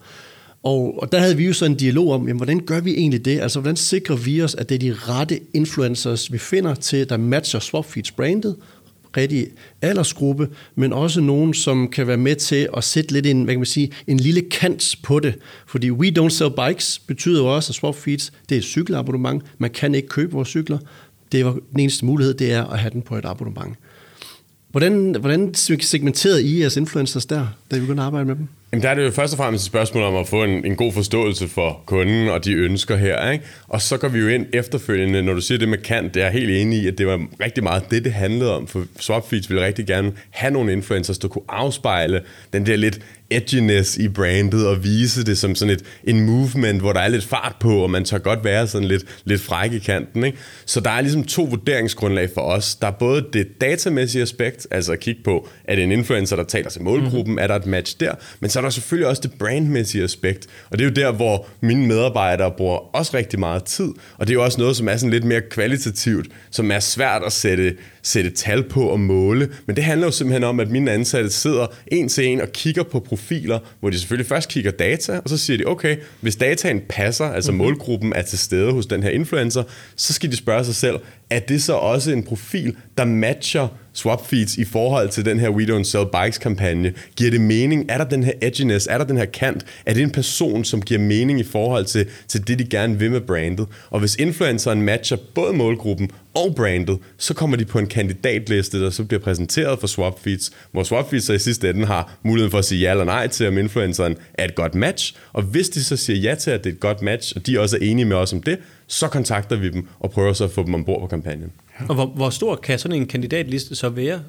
Og, og der havde vi jo så en dialog om, jamen, hvordan gør vi egentlig det? Altså, hvordan sikrer vi os, at det er de rette influencers, vi finder til, der matcher Swapfeeds brandet, rigtig aldersgruppe, men også nogen, som kan være med til at sætte lidt en, hvad kan man sige, en lille kant på det. Fordi We Don't Sell Bikes betyder jo også, at Swap Feeds, det er et cykelabonnement. Man kan ikke købe vores cykler. Det er den eneste mulighed, det er at have den på et abonnement. Hvordan, hvordan segmenterede I jeres influencers der, da I begyndte at arbejde med dem? Jamen, der er det jo først og fremmest et spørgsmål om at få en, en god forståelse for kunden og de ønsker her. Ikke? Og så går vi jo ind efterfølgende, når du siger det med kant, det er jeg helt enig i, at det var rigtig meget det, det handlede om. For Swapfeeds ville rigtig gerne have nogle influencers, der kunne afspejle den der lidt edginess i brandet og vise det som sådan et en movement, hvor der er lidt fart på, og man tør godt være sådan lidt, lidt fræk i kanten. Ikke? Så der er ligesom to vurderingsgrundlag for os. Der er både det datamæssige aspekt, altså at kigge på, er det en influencer, der taler til målgruppen, mm. er der et match der, men så er der selvfølgelig også det brandmæssige aspekt, og det er jo der, hvor mine medarbejdere bruger også rigtig meget tid, og det er jo også noget, som er sådan lidt mere kvalitativt, som er svært at sætte sætte tal på og måle, men det handler jo simpelthen om, at mine ansatte sidder en til en og kigger på profiler, hvor de selvfølgelig først kigger data, og så siger de, okay, hvis dataen passer, altså mm-hmm. målgruppen er til stede hos den her influencer, så skal de spørge sig selv, er det så også en profil, der matcher swap feeds i forhold til den her We Don't Sell Bikes kampagne? Giver det mening? Er der den her edginess? Er der den her kant? Er det en person, som giver mening i forhold til, til det, de gerne vil med brandet? Og hvis influenceren matcher både målgruppen og brandet, så kommer de på en kandidatliste, der så bliver præsenteret for swap feeds, hvor swap feeds så i sidste ende har muligheden for at sige ja eller nej til, om influenceren er et godt match. Og hvis de så siger ja til, at det er et godt match, og de også er enige med os om det, så kontakter vi dem og prøver så at få dem ombord på kampagnen. Og hvor, hvor stor kan sådan en kandidatliste så være?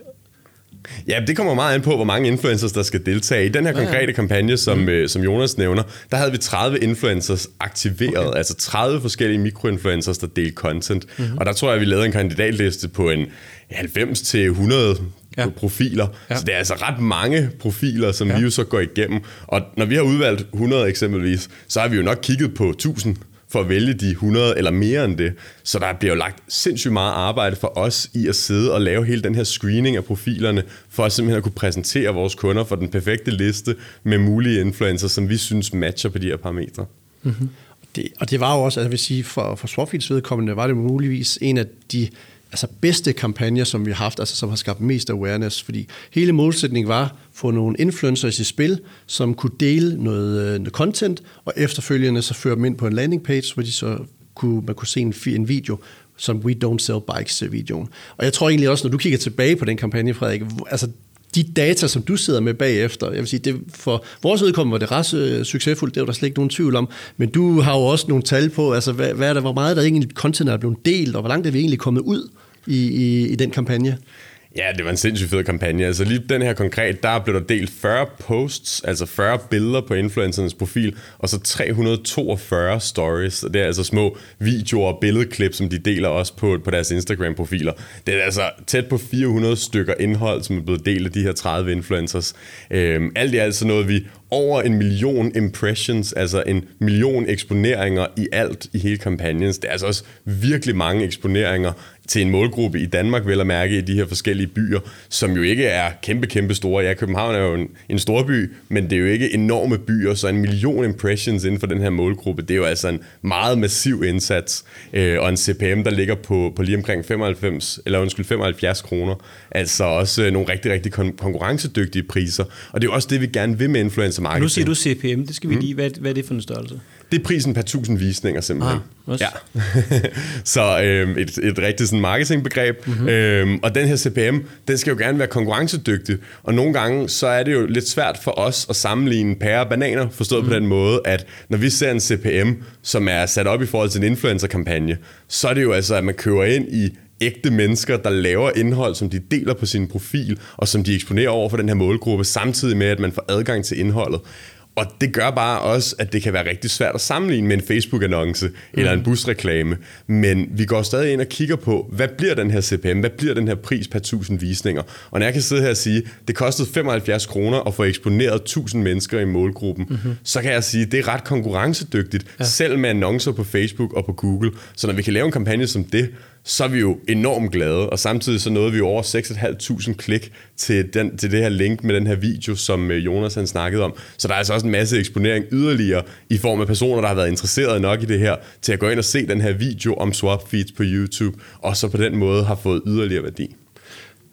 Ja, det kommer meget an på, hvor mange influencers, der skal deltage. I den her konkrete ja, ja. kampagne, som, mm. øh, som Jonas nævner, der havde vi 30 influencers aktiveret, okay. altså 30 forskellige mikroinfluencers, der delte content. Mm-hmm. Og der tror jeg, vi lavede en kandidatliste på en 90 til 100 ja. profiler. Ja. Så det er altså ret mange profiler, som ja. vi jo så går igennem. Og når vi har udvalgt 100 eksempelvis, så har vi jo nok kigget på 1000 for at vælge de 100 eller mere end det. Så der bliver jo lagt sindssygt meget arbejde for os i at sidde og lave hele den her screening af profilerne, for at simpelthen at kunne præsentere vores kunder for den perfekte liste med mulige influencer, som vi synes matcher på de her parametre. Mm-hmm. Det, og det var jo også, altså jeg vil sige, for, for Swapfields vedkommende, var det muligvis en af de altså bedste kampagner, som vi har haft, altså som har skabt mest awareness, fordi hele målsætningen var at få nogle influencers i spil, som kunne dele noget, øh, noget content, og efterfølgende så føre dem ind på en landing page, hvor de så kunne, man kunne se en, en video, som We Don't Sell Bikes-videoen. Øh, og jeg tror egentlig også, når du kigger tilbage på den kampagne, Frederik, altså de data, som du sidder med bagefter, jeg vil sige, det, for vores udkommende var det ret øh, succesfuldt, det var der slet ikke nogen tvivl om, men du har jo også nogle tal på, altså hvad, hvad er der, hvor meget der egentlig content er blevet delt, og hvor langt er vi egentlig kommet ud i, i, i den kampagne? Ja, det var en sindssygt fed kampagne. Altså lige den her konkret, der blev der delt 40 posts, altså 40 billeder på influencernes profil, og så 342 stories. Det er altså små videoer og billedklip, som de deler også på, på deres Instagram-profiler. Det er altså tæt på 400 stykker indhold, som er blevet delt af de her 30 influencers. Øhm, alt i alt så noget, vi over en million impressions, altså en million eksponeringer i alt i hele kampagnen. Det er altså også virkelig mange eksponeringer til en målgruppe i Danmark, vel at mærke i de her forskellige byer, som jo ikke er kæmpe, kæmpe store. Ja, København er jo en, en stor by, men det er jo ikke enorme byer, så en million impressions inden for den her målgruppe, det er jo altså en meget massiv indsats, øh, og en CPM, der ligger på, på lige omkring 95, eller undskyld, 75 kroner. Altså også øh, nogle rigtig, rigtig kon- konkurrencedygtige priser. Og det er jo også det, vi gerne vil med influencer marketing. Nu siger du CPM, det skal vi lige, hvad, hvad er det for en størrelse? Det er prisen per 1000 visninger simpelthen. Ah, også. ja. (laughs) så øhm, et, et rigtigt sådan marketingbegreb. Mm-hmm. Øhm, og den her CPM, den skal jo gerne være konkurrencedygtig. Og nogle gange, så er det jo lidt svært for os at sammenligne pære og bananer, forstået mm. på den måde, at når vi ser en CPM, som er sat op i forhold til en influencer-kampagne, så er det jo altså, at man kører ind i ægte mennesker, der laver indhold, som de deler på sin profil, og som de eksponerer over for den her målgruppe, samtidig med, at man får adgang til indholdet. Og det gør bare også, at det kan være rigtig svært at sammenligne med en Facebook-annonce mm. eller en busreklame. Men vi går stadig ind og kigger på, hvad bliver den her CPM? Hvad bliver den her pris per 1000 visninger? Og når jeg kan sidde her og sige, det kostede 75 kroner at få eksponeret 1000 mennesker i målgruppen, mm-hmm. så kan jeg sige, at det er ret konkurrencedygtigt, ja. selv med annoncer på Facebook og på Google. Så når vi kan lave en kampagne som det, så er vi jo enormt glade, og samtidig så nåede vi jo over 6.500 klik til, den, til det her link med den her video, som øh, Jonas han snakkede om. Så der er altså også en masse eksponering yderligere i form af personer, der har været interesseret nok i det her, til at gå ind og se den her video om swap feeds på YouTube, og så på den måde har fået yderligere værdi.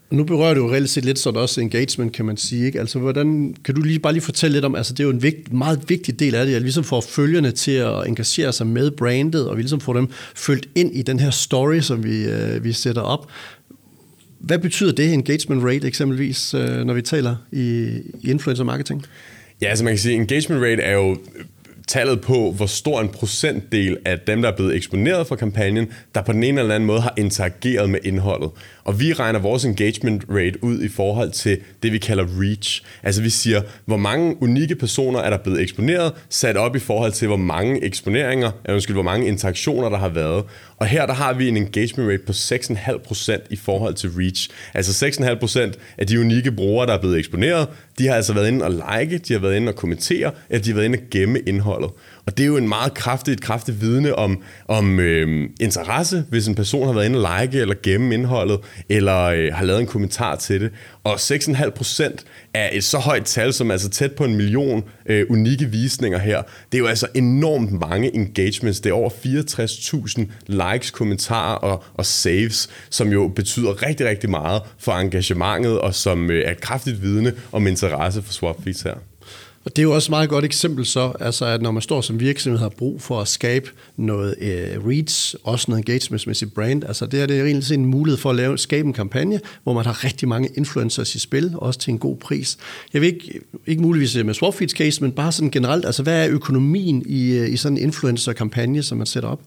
Nu berører du jo reelt set lidt sådan også engagement, kan man sige. Ikke? Altså, hvordan, kan du lige bare lige fortælle lidt om, altså det er jo en vigt, meget vigtig del af det, at ligesom får følgerne til at engagere sig med brandet, og vi ligesom får dem følt ind i den her story, som vi, øh, vi sætter op. Hvad betyder det engagement rate eksempelvis, øh, når vi taler i, i influencer marketing? Ja, altså man kan sige, engagement rate er jo tallet på, hvor stor en procentdel af dem, der er blevet eksponeret for kampagnen, der på den ene eller anden måde har interageret med indholdet. Og vi regner vores engagement rate ud i forhold til det, vi kalder reach. Altså vi siger, hvor mange unikke personer er der blevet eksponeret, sat op i forhold til, hvor mange eksponeringer, eller undskyld, hvor mange interaktioner, der har været. Og her der har vi en engagement rate på 6,5% i forhold til reach. Altså 6,5% af de unikke brugere, der er blevet eksponeret, de har altså været inde og like, de har været inde og kommentere, eller de har været inde og gemme indholdet. Og det er jo en meget kraftig, et kraftigt vidne om, om øh, interesse, hvis en person har været inde og like eller gemme indholdet, eller øh, har lavet en kommentar til det. Og 6,5 procent er et så højt tal, som er altså tæt på en million øh, unikke visninger her. Det er jo altså enormt mange engagements. Det er over 64.000 likes, kommentarer og, og saves, som jo betyder rigtig, rigtig meget for engagementet, og som øh, er et kraftigt vidne om interesse for Swapfeeds her. Og det er jo også et meget godt eksempel så, altså at når man står som virksomhed har brug for at skabe noget øh, reach, også noget engagementsmæssigt brand, altså det er det egentlig en mulighed for at lave, skabe en kampagne, hvor man har rigtig mange influencers i spil, også til en god pris. Jeg vil ikke, ikke muligvis øh, med Swapfeeds case, men bare sådan generelt, altså hvad er økonomien i, øh, i sådan en influencer-kampagne, som man sætter op?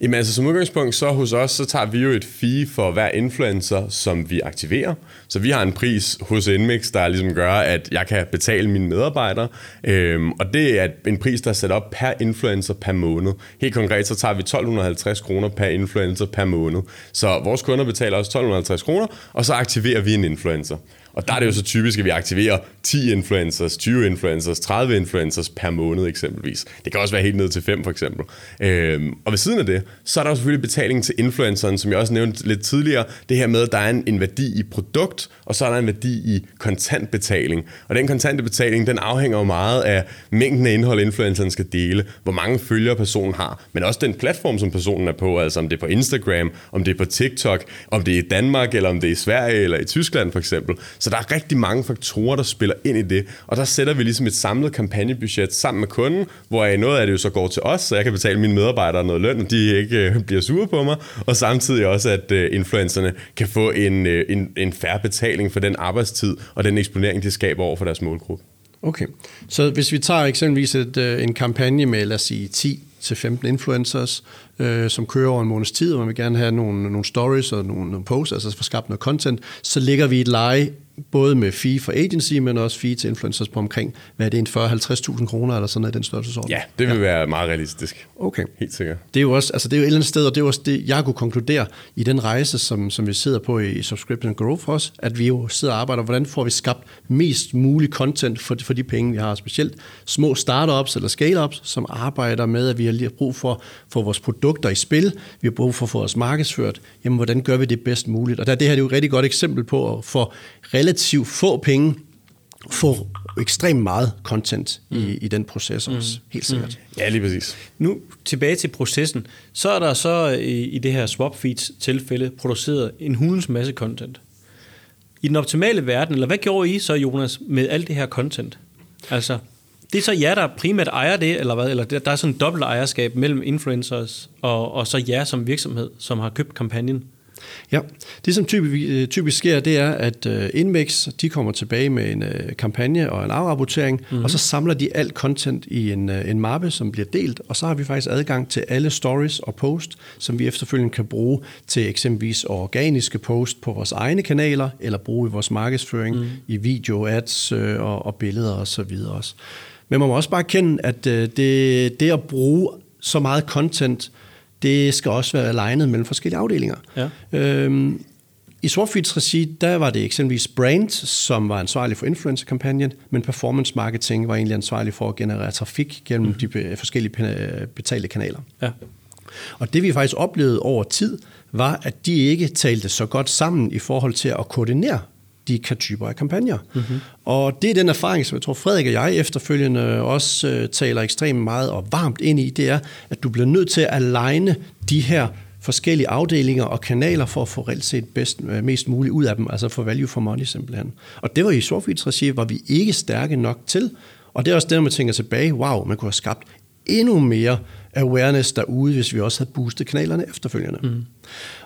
Jamen altså som udgangspunkt, så hos os, så tager vi jo et fee for hver influencer, som vi aktiverer. Så vi har en pris hos Inmix, der ligesom gør, at jeg kan betale mine medarbejdere. Øhm, og det er en pris, der er sat op per influencer per måned. Helt konkret, så tager vi 1250 kroner per influencer per måned. Så vores kunder betaler også 1250 kroner, og så aktiverer vi en influencer. Og der er det jo så typisk, at vi aktiverer 10 influencers, 20 influencers, 30 influencers per måned eksempelvis. Det kan også være helt ned til 5 for eksempel. Øhm, og ved siden af det, så er der jo selvfølgelig betaling til influenceren, som jeg også nævnte lidt tidligere. Det her med, at der er en, en værdi i produkt, og så er der en værdi i kontantbetaling. Og den kontante betaling, den afhænger jo meget af mængden af indhold, influenceren skal dele, hvor mange følgere personen har, men også den platform, som personen er på, altså om det er på Instagram, om det er på TikTok, om det er i Danmark, eller om det er i Sverige, eller i Tyskland for eksempel. Så der er rigtig mange faktorer, der spiller ind i det, og der sætter vi ligesom et samlet kampagnebudget sammen med kunden, hvor noget af det jo så går til os, så jeg kan betale mine medarbejdere noget løn, og de ikke øh, bliver sure på mig, og samtidig også, at øh, influencerne kan få en, øh, en, en færre betaling for den arbejdstid og den eksponering, de skaber over for deres målgruppe. Okay, så hvis vi tager eksempelvis et, øh, en kampagne med, lad os sige, 10 til 15 influencers, øh, som kører over en måneds tid, og man vil gerne have nogle, nogle stories og nogle, nogle posts, altså få skabt noget content, så ligger vi et leje både med fee for agency, men også fee til influencers på omkring, hvad er det, en 40-50.000 kroner eller sådan noget i den størrelsesorden? Ja, det vil ja. være meget realistisk. Okay. Helt sikkert. Det er jo også, altså det er jo et eller andet sted, og det er også det, jeg kunne konkludere i den rejse, som, som vi sidder på i Subscription Growth os, at vi jo sidder og arbejder, hvordan får vi skabt mest mulig content for, for de penge, vi har, specielt små startups eller scale-ups, som arbejder med, at vi har lige brug for, for vores produkter i spil, vi har brug for at få os markedsført, jamen hvordan gør vi det bedst muligt? Og der, det her er jo et rigtig godt eksempel på at få relativt få penge få ekstremt meget content mm. i, i den proces også, mm. helt sikkert. Mm. Ja, lige præcis. Nu tilbage til processen. Så er der så i, i det her swap feeds tilfælde produceret en hulens masse content. I den optimale verden, eller hvad gjorde I så, Jonas, med alt det her content? Altså, det er så jer, der primært ejer det, eller hvad? Eller der er sådan en dobbelt ejerskab mellem influencers og, og så jer som virksomhed, som har købt kampagnen? Ja, det som typisk, øh, typisk sker, det er, at uh, Inmex, de kommer tilbage med en uh, kampagne og en afrapportering, mm-hmm. og så samler de alt content i en, en mappe, som bliver delt, og så har vi faktisk adgang til alle stories og post, som vi efterfølgende kan bruge til eksempelvis organiske post på vores egne kanaler, eller bruge i vores markedsføring, mm. i video, ads og, og billeder osv. Og så videre også. Men man må også bare kende, at det, det at bruge så meget content, det skal også være alignet mellem forskellige afdelinger. Ja. Øhm, I Swapfeeds regi, der var det eksempelvis Brand, som var ansvarlig for influencer-kampagnen, men performance marketing var egentlig ansvarlig for at generere trafik gennem mm. de forskellige betalte kanaler. Ja. Og det vi faktisk oplevede over tid, var, at de ikke talte så godt sammen i forhold til at koordinere de kan typer af kampagner. Mm-hmm. Og det er den erfaring, som jeg tror Frederik og jeg efterfølgende også øh, taler ekstremt meget og varmt ind i, det er, at du bliver nødt til at aligne de her forskellige afdelinger og kanaler for at få reelt set bedst, øh, mest muligt ud af dem, altså for value for money simpelthen. Og det var i Sofits regi, var vi ikke stærke nok til. Og det er også det, når man tænker tilbage, wow, man kunne have skabt endnu mere awareness derude, hvis vi også havde boostet kanalerne efterfølgende. Mm.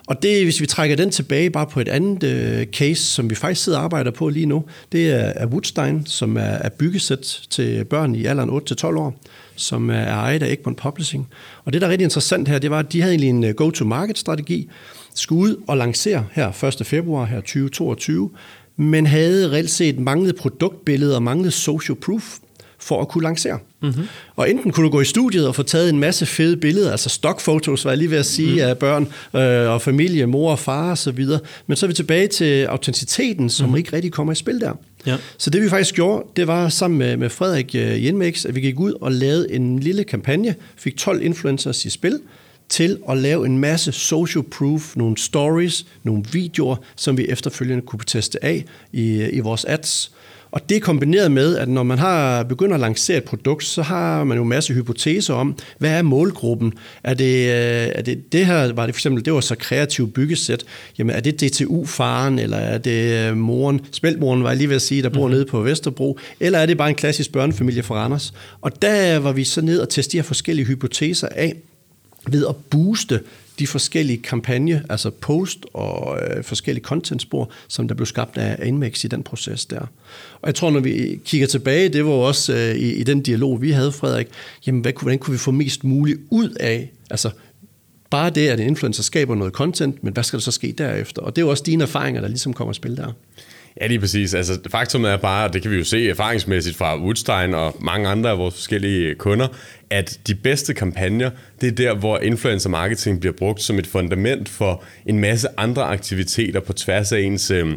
Og det, hvis vi trækker den tilbage bare på et andet øh, case, som vi faktisk sidder og arbejder på lige nu, det er, er Woodstein, som er, er byggesæt til børn i alderen 8-12 år, som er ejet af Egmont Publishing. Og det, der er rigtig interessant her, det var, at de havde egentlig en øh, go-to-market-strategi, skulle ud og lancere her 1. februar her 2022, men havde reelt set manglet produktbilleder og manglet social proof for at kunne lancere. Mm-hmm. Og enten kunne du gå i studiet og få taget en masse fede billeder, altså stockfotos, var jeg lige ved at sige, mm. af børn øh, og familie, mor og far og så videre. Men så er vi tilbage til autenticiteten, som mm. ikke rigtig kommer i spil der. Ja. Så det vi faktisk gjorde, det var sammen med, med Frederik uh, Jenmix, at vi gik ud og lavede en lille kampagne, fik 12 influencers i spil, til at lave en masse social proof, nogle stories, nogle videoer, som vi efterfølgende kunne teste af i, i vores ads. Og det er kombineret med, at når man har begyndt at lancere et produkt, så har man jo en masse hypoteser om, hvad er målgruppen? Er det, øh, er det, det her, var det for eksempel, det var så kreativ byggesæt, jamen er det DTU-faren, eller er det øh, moren, spæltmoren var jeg lige ved at sige, der bor mm-hmm. nede på Vesterbro, eller er det bare en klassisk børnefamilie fra Randers? Og der var vi så ned og teste de her forskellige hypoteser af, ved at booste de forskellige kampagne, altså post og øh, forskellige contentspor, som der blev skabt af Inmex i den proces der. Og jeg tror, når vi kigger tilbage, det var også øh, i, i den dialog, vi havde, Frederik, jamen hvad, hvordan kunne vi få mest muligt ud af, altså bare det, at en influencer skaber noget content, men hvad skal der så ske derefter? Og det er jo også dine erfaringer, der ligesom kommer at spille der. Ja, lige præcis. Altså, faktum er bare, og det kan vi jo se erfaringsmæssigt fra Woodstein og mange andre af vores forskellige øh, kunder, at de bedste kampagner, det er der, hvor influencer marketing bliver brugt som et fundament for en masse andre aktiviteter på tværs af ens øh,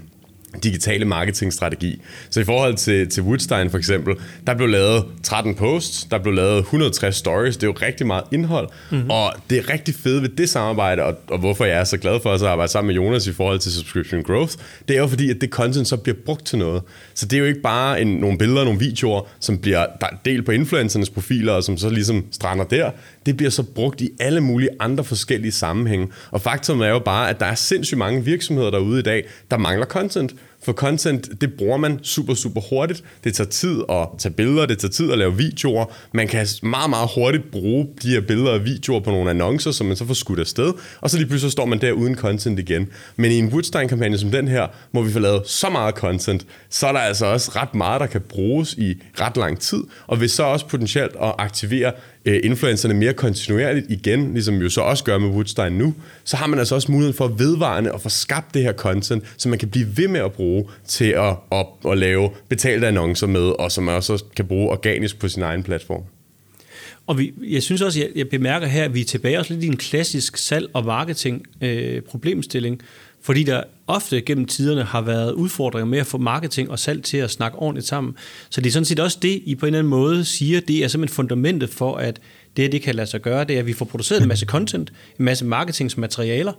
digitale marketingstrategi. Så i forhold til, til Woodstein for eksempel, der blev lavet 13 posts, der blev lavet 160 stories, det er jo rigtig meget indhold, mm-hmm. og det er rigtig fedt ved det samarbejde, og, og hvorfor jeg er så glad for at arbejde sammen med Jonas i forhold til subscription growth, det er jo fordi, at det content så bliver brugt til noget. Så det er jo ikke bare en, nogle billeder, nogle videoer, som bliver delt på influencernes profiler, og som så ligesom strander der. Det bliver så brugt i alle mulige andre forskellige sammenhænge. Og faktum er jo bare, at der er sindssygt mange virksomheder derude i dag, der mangler content. For content, det bruger man super, super hurtigt. Det tager tid at tage billeder, det tager tid at lave videoer. Man kan meget, meget hurtigt bruge de her billeder og videoer på nogle annoncer, som man så får skudt afsted, og så lige pludselig står man der uden content igen. Men i en Woodstein-kampagne som den her, hvor vi får lavet så meget content, så er der altså også ret meget, der kan bruges i ret lang tid, og vil så også potentielt at aktivere øh, influencerne mere kontinuerligt igen, ligesom vi jo så også gør med Woodstein nu, så har man altså også muligheden for vedvarende at få skabt det her content, som man kan blive ved med at bruge til at, at, at lave betalte annoncer med, og som man også kan bruge organisk på sin egen platform. Og vi, jeg synes også, jeg, jeg bemærker her, at vi er tilbage også lidt i en klassisk salg- og marketing-problemstilling, øh, fordi der ofte gennem tiderne har været udfordringer med at få marketing og salg til at snakke ordentligt sammen. Så det er sådan set også det, I på en eller anden måde siger, det er simpelthen fundamentet for, at det det kan lade sig gøre, det er, at vi får produceret en masse content, en masse marketingsmaterialer,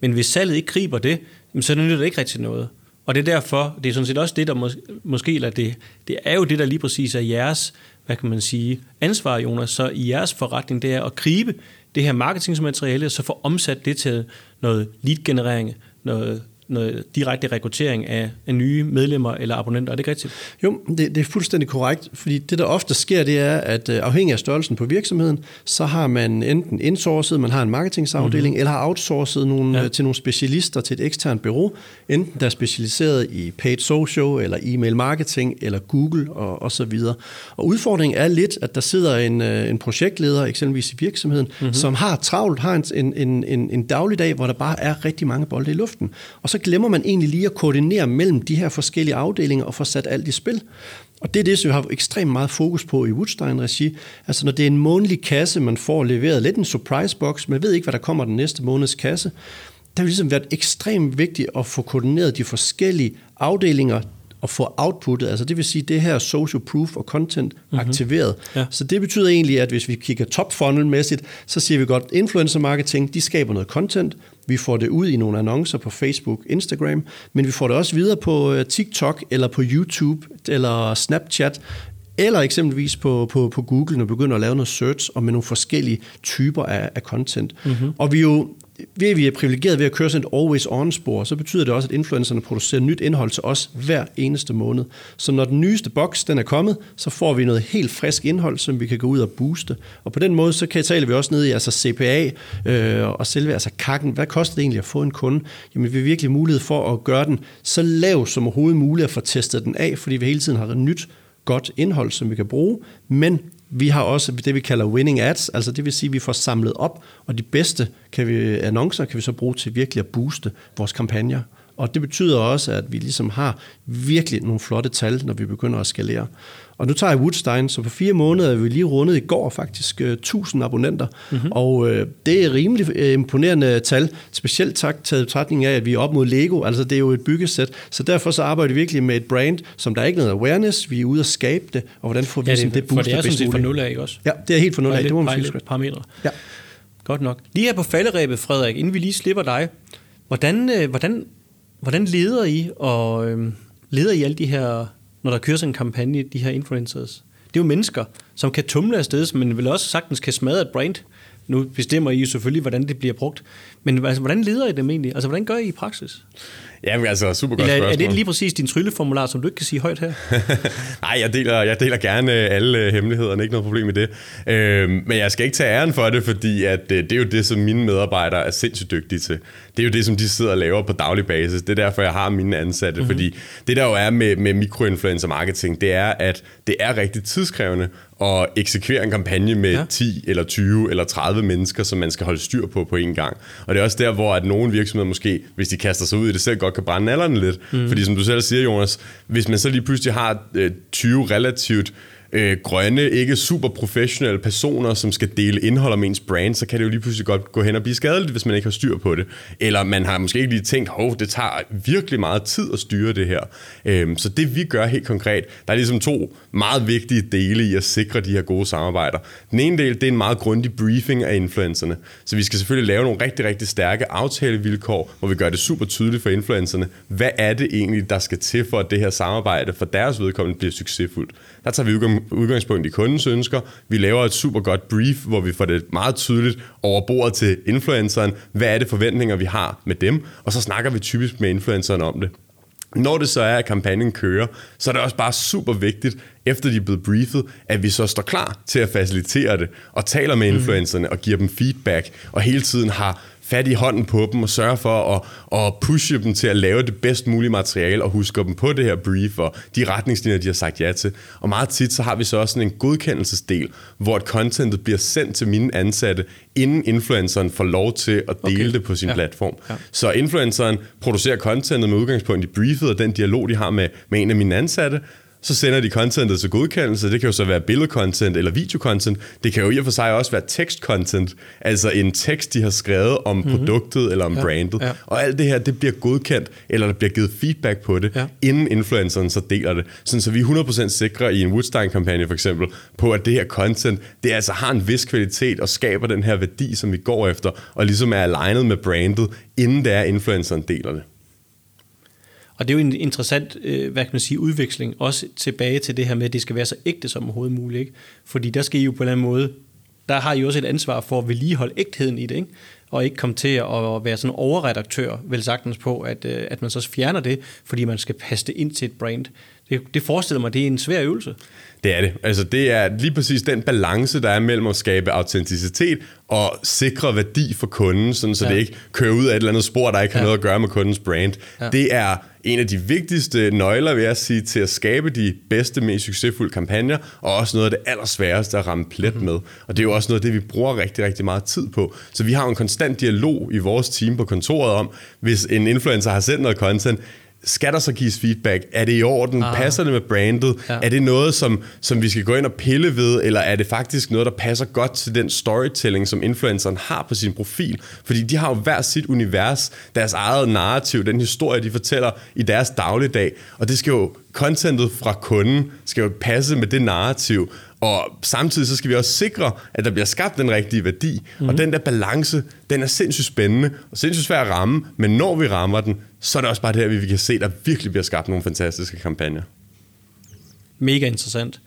men hvis salget ikke griber det, så nytter det ikke rigtig noget. Og det er derfor, det er sådan set også det, der mås- måske, eller det, det er jo det, der lige præcis er jeres, hvad kan man sige, ansvar, Jonas, så i jeres forretning, det er at gribe det her marketingsmateriale, så få omsat det til noget lead-generering, noget noget direkte rekruttering af, af nye medlemmer eller abonnenter. Er det ikke rigtigt? Jo, det, det er fuldstændig korrekt, fordi det, der ofte sker, det er, at øh, afhængig af størrelsen på virksomheden, så har man enten indsourcet, man har en marketingsafdeling, mm-hmm. eller har outsourcet nogle, ja. Øh, til nogle specialister til et eksternt bureau, enten der er specialiseret i paid social, eller e-mail marketing, eller Google og, og så videre. Og udfordringen er lidt, at der sidder en, øh, en projektleder, eksempelvis i virksomheden, mm-hmm. som har travlt, har en, en, en, en dagligdag, hvor der bare er rigtig mange bolde i luften. Og så glemmer man egentlig lige at koordinere mellem de her forskellige afdelinger og få sat alt i spil. Og det er det, som vi har ekstremt meget fokus på i Woodstein-regi. Altså når det er en månedlig kasse, man får leveret lidt en surprise box, man ved ikke, hvad der kommer den næste måneds kasse, der vil ligesom været ekstremt vigtigt at få koordineret de forskellige afdelinger, at få outputtet, altså det vil sige det her social proof og content mm-hmm. aktiveret. Ja. Så det betyder egentlig, at hvis vi kigger top funnel mæssigt, så siger vi godt, influencer marketing, de skaber noget content, vi får det ud i nogle annoncer på Facebook, Instagram, men vi får det også videre på øh, TikTok eller på YouTube eller Snapchat, eller eksempelvis på, på, på Google, når vi begynder at lave noget search og med nogle forskellige typer af, af content. Mm-hmm. Og vi jo ved at vi er privilegeret ved at køre sådan et always-on-spor, så betyder det også, at influencerne producerer nyt indhold til os hver eneste måned. Så når den nyeste boks den er kommet, så får vi noget helt frisk indhold, som vi kan gå ud og booste. Og på den måde, så kan taler vi også ned i altså CPA øh, og selve altså kakken. Hvad koster det egentlig at få en kunde? Jamen, vi har virkelig mulighed for at gøre den så lav som overhovedet muligt at få testet den af, fordi vi hele tiden har nyt godt indhold, som vi kan bruge, men vi har også det, vi kalder winning ads, altså det vil sige, at vi får samlet op, og de bedste kan vi, annoncer kan vi så bruge til virkelig at booste vores kampagner. Og det betyder også, at vi ligesom har virkelig nogle flotte tal, når vi begynder at skalere. Og nu tager jeg Woodstein, så på fire måneder er vi lige rundet i går faktisk 1000 øh, abonnenter. Mm-hmm. Og øh, det er rimelig øh, imponerende tal, specielt tak taget betragtning af, at vi er op mod Lego, altså det er jo et byggesæt. Så derfor så arbejder vi virkelig med et brand, som der er ikke noget awareness, vi er ude at skabe det, og hvordan får vi ja, det, det boostet For det er sådan set fra nul af, ikke også? Ja, det er helt fra nul af, det må man sige. parametre. Ja. Godt nok. Lige her på falderæbet, Frederik, inden vi lige slipper dig, hvordan, øh, hvordan, hvordan leder I og øh, leder I alle de her når der kører sådan en kampagne, de her influencers. Det er jo mennesker, som kan tumle afsted, men vil også sagtens kan smadre et brand. Nu bestemmer I jo selvfølgelig, hvordan det bliver brugt. Men altså, hvordan leder I dem egentlig? Altså, hvordan gør I i praksis? Jamen altså, super godt Eller, spørgsmål. Er det lige præcis din trylleformular, som du ikke kan sige højt her? (laughs) Nej, jeg deler, jeg deler gerne alle hemmelighederne, ikke noget problem med det. Øhm, men jeg skal ikke tage æren for det, fordi at, øh, det er jo det, som mine medarbejdere er sindssygt dygtige til. Det er jo det, som de sidder og laver på daglig basis. Det er derfor, jeg har mine ansatte, mm-hmm. fordi det der jo er med, med mikroinfluencer marketing, det er, at det er rigtig tidskrævende at eksekvere en kampagne med ja. 10 eller 20 eller 30 mennesker, som man skal holde styr på på en gang. Og det er også der, hvor at nogle virksomheder måske, hvis de kaster sig ud i det selv, godt kan brænde nallerne lidt. Mm. Fordi som du selv siger, Jonas, hvis man så lige pludselig har øh, 20 relativt øh, grønne, ikke super professionelle personer, som skal dele indhold om ens brand, så kan det jo lige pludselig godt gå hen og blive skadeligt, hvis man ikke har styr på det. Eller man har måske ikke lige tænkt, hov, det tager virkelig meget tid at styre det her. Øh, så det vi gør helt konkret, der er ligesom to meget vigtige dele i at sikre de her gode samarbejder. Den ene del, det er en meget grundig briefing af influencerne. Så vi skal selvfølgelig lave nogle rigtig, rigtig stærke aftalevilkår, hvor vi gør det super tydeligt for influencerne, hvad er det egentlig, der skal til for, at det her samarbejde for deres vedkommende bliver succesfuldt. Der tager vi udgangspunkt i kundens ønsker. Vi laver et super godt brief, hvor vi får det meget tydeligt over bordet til influenceren. Hvad er det forventninger, vi har med dem? Og så snakker vi typisk med influenceren om det. Når det så er, at kampagnen kører, så er det også bare super vigtigt, efter de er blevet briefet, at vi så står klar til at facilitere det, og taler med influencerne og giver dem feedback, og hele tiden har fat i hånden på dem og sørge for at, at pushe dem til at lave det bedst mulige materiale og huske dem på det her brief og de retningslinjer, de har sagt ja til. Og meget tit så har vi så også sådan en godkendelsesdel, hvor et contentet bliver sendt til mine ansatte, inden influenceren får lov til at dele okay. det på sin ja. platform. Ja. Så influenceren producerer contentet med udgangspunkt i briefet og den dialog, de har med, med en af mine ansatte, så sender de contentet til godkendelse. Det kan jo så være billedcontent eller videocontent. Det kan jo i og for sig også være tekstcontent, altså en tekst, de har skrevet om mm-hmm. produktet eller om ja, brandet. Ja. Og alt det her, det bliver godkendt, eller der bliver givet feedback på det, ja. inden influenceren så deler det. Sådan, så vi er 100% sikre i en Woodstein-kampagne for eksempel, på at det her content, det altså har en vis kvalitet og skaber den her værdi, som vi går efter, og ligesom er alignet med brandet, inden det er, influenceren deler det. Og det er jo en interessant, øh, hvad kan man sige, udveksling, også tilbage til det her med, at det skal være så ægte som overhovedet muligt. Ikke? Fordi der skal I jo på en eller anden måde, der har I også et ansvar for at vedligeholde ægtheden i det, ikke? og ikke komme til at være sådan overredaktør, vel sagtens på, at, øh, at man så fjerner det, fordi man skal passe det ind til et brand. Det, det forestiller mig, det er en svær øvelse. Det er det. Altså, det er lige præcis den balance, der er mellem at skabe autenticitet og sikre værdi for kunden, sådan, så ja. det ikke kører ud af et eller andet spor, der ikke har ja. noget at gøre med kundens brand. Ja. Det er en af de vigtigste nøgler, vil jeg sige, til at skabe de bedste, mest succesfulde kampagner, og også noget af det allersværeste at ramme plet mm-hmm. med. Og det er jo også noget af det, vi bruger rigtig, rigtig meget tid på. Så vi har en konstant dialog i vores team på kontoret om, hvis en influencer har sendt noget content, skal der så gives feedback? Er det i orden? Ah. Passer det med brandet? Ja. Er det noget, som, som vi skal gå ind og pille ved, eller er det faktisk noget, der passer godt til den storytelling, som influenceren har på sin profil? Fordi de har jo hver sit univers, deres eget narrativ, den historie, de fortæller i deres dagligdag, og det skal jo, contentet fra kunden skal jo passe med det narrativ, og samtidig så skal vi også sikre, at der bliver skabt den rigtige værdi. Mm. Og mhm. den der balance, den er sindssygt spændende og sindssygt svær at ramme, men når vi rammer den, så er det også bare det her, vi kan se, at der virkelig bliver skabt nogle fantastiske kampagner. Mega interessant.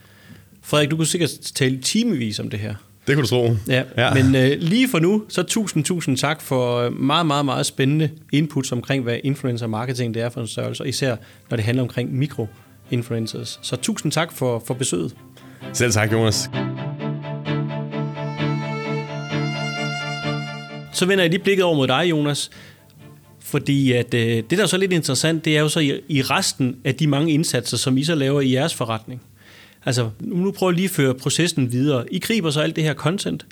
Frederik, du kunne sikkert tale timevis om det her. Det kunne du tro. Ja, ja. men øh, lige for nu, så tusind, tusind tak for øh, meget, meget, meget spændende inputs omkring, hvad influencer marketing det er for en størrelse, og især når det handler omkring mikro-influencers. Så tusind tak for, for besøget. Selv tak, Jonas. Så vender jeg lige blikket over mod dig, Jonas. Fordi at, øh, det, der er så lidt interessant, det er jo så i, i resten af de mange indsatser, som I så laver i jeres forretning. Altså, nu prøver jeg lige at føre processen videre. I griber så alt det her content,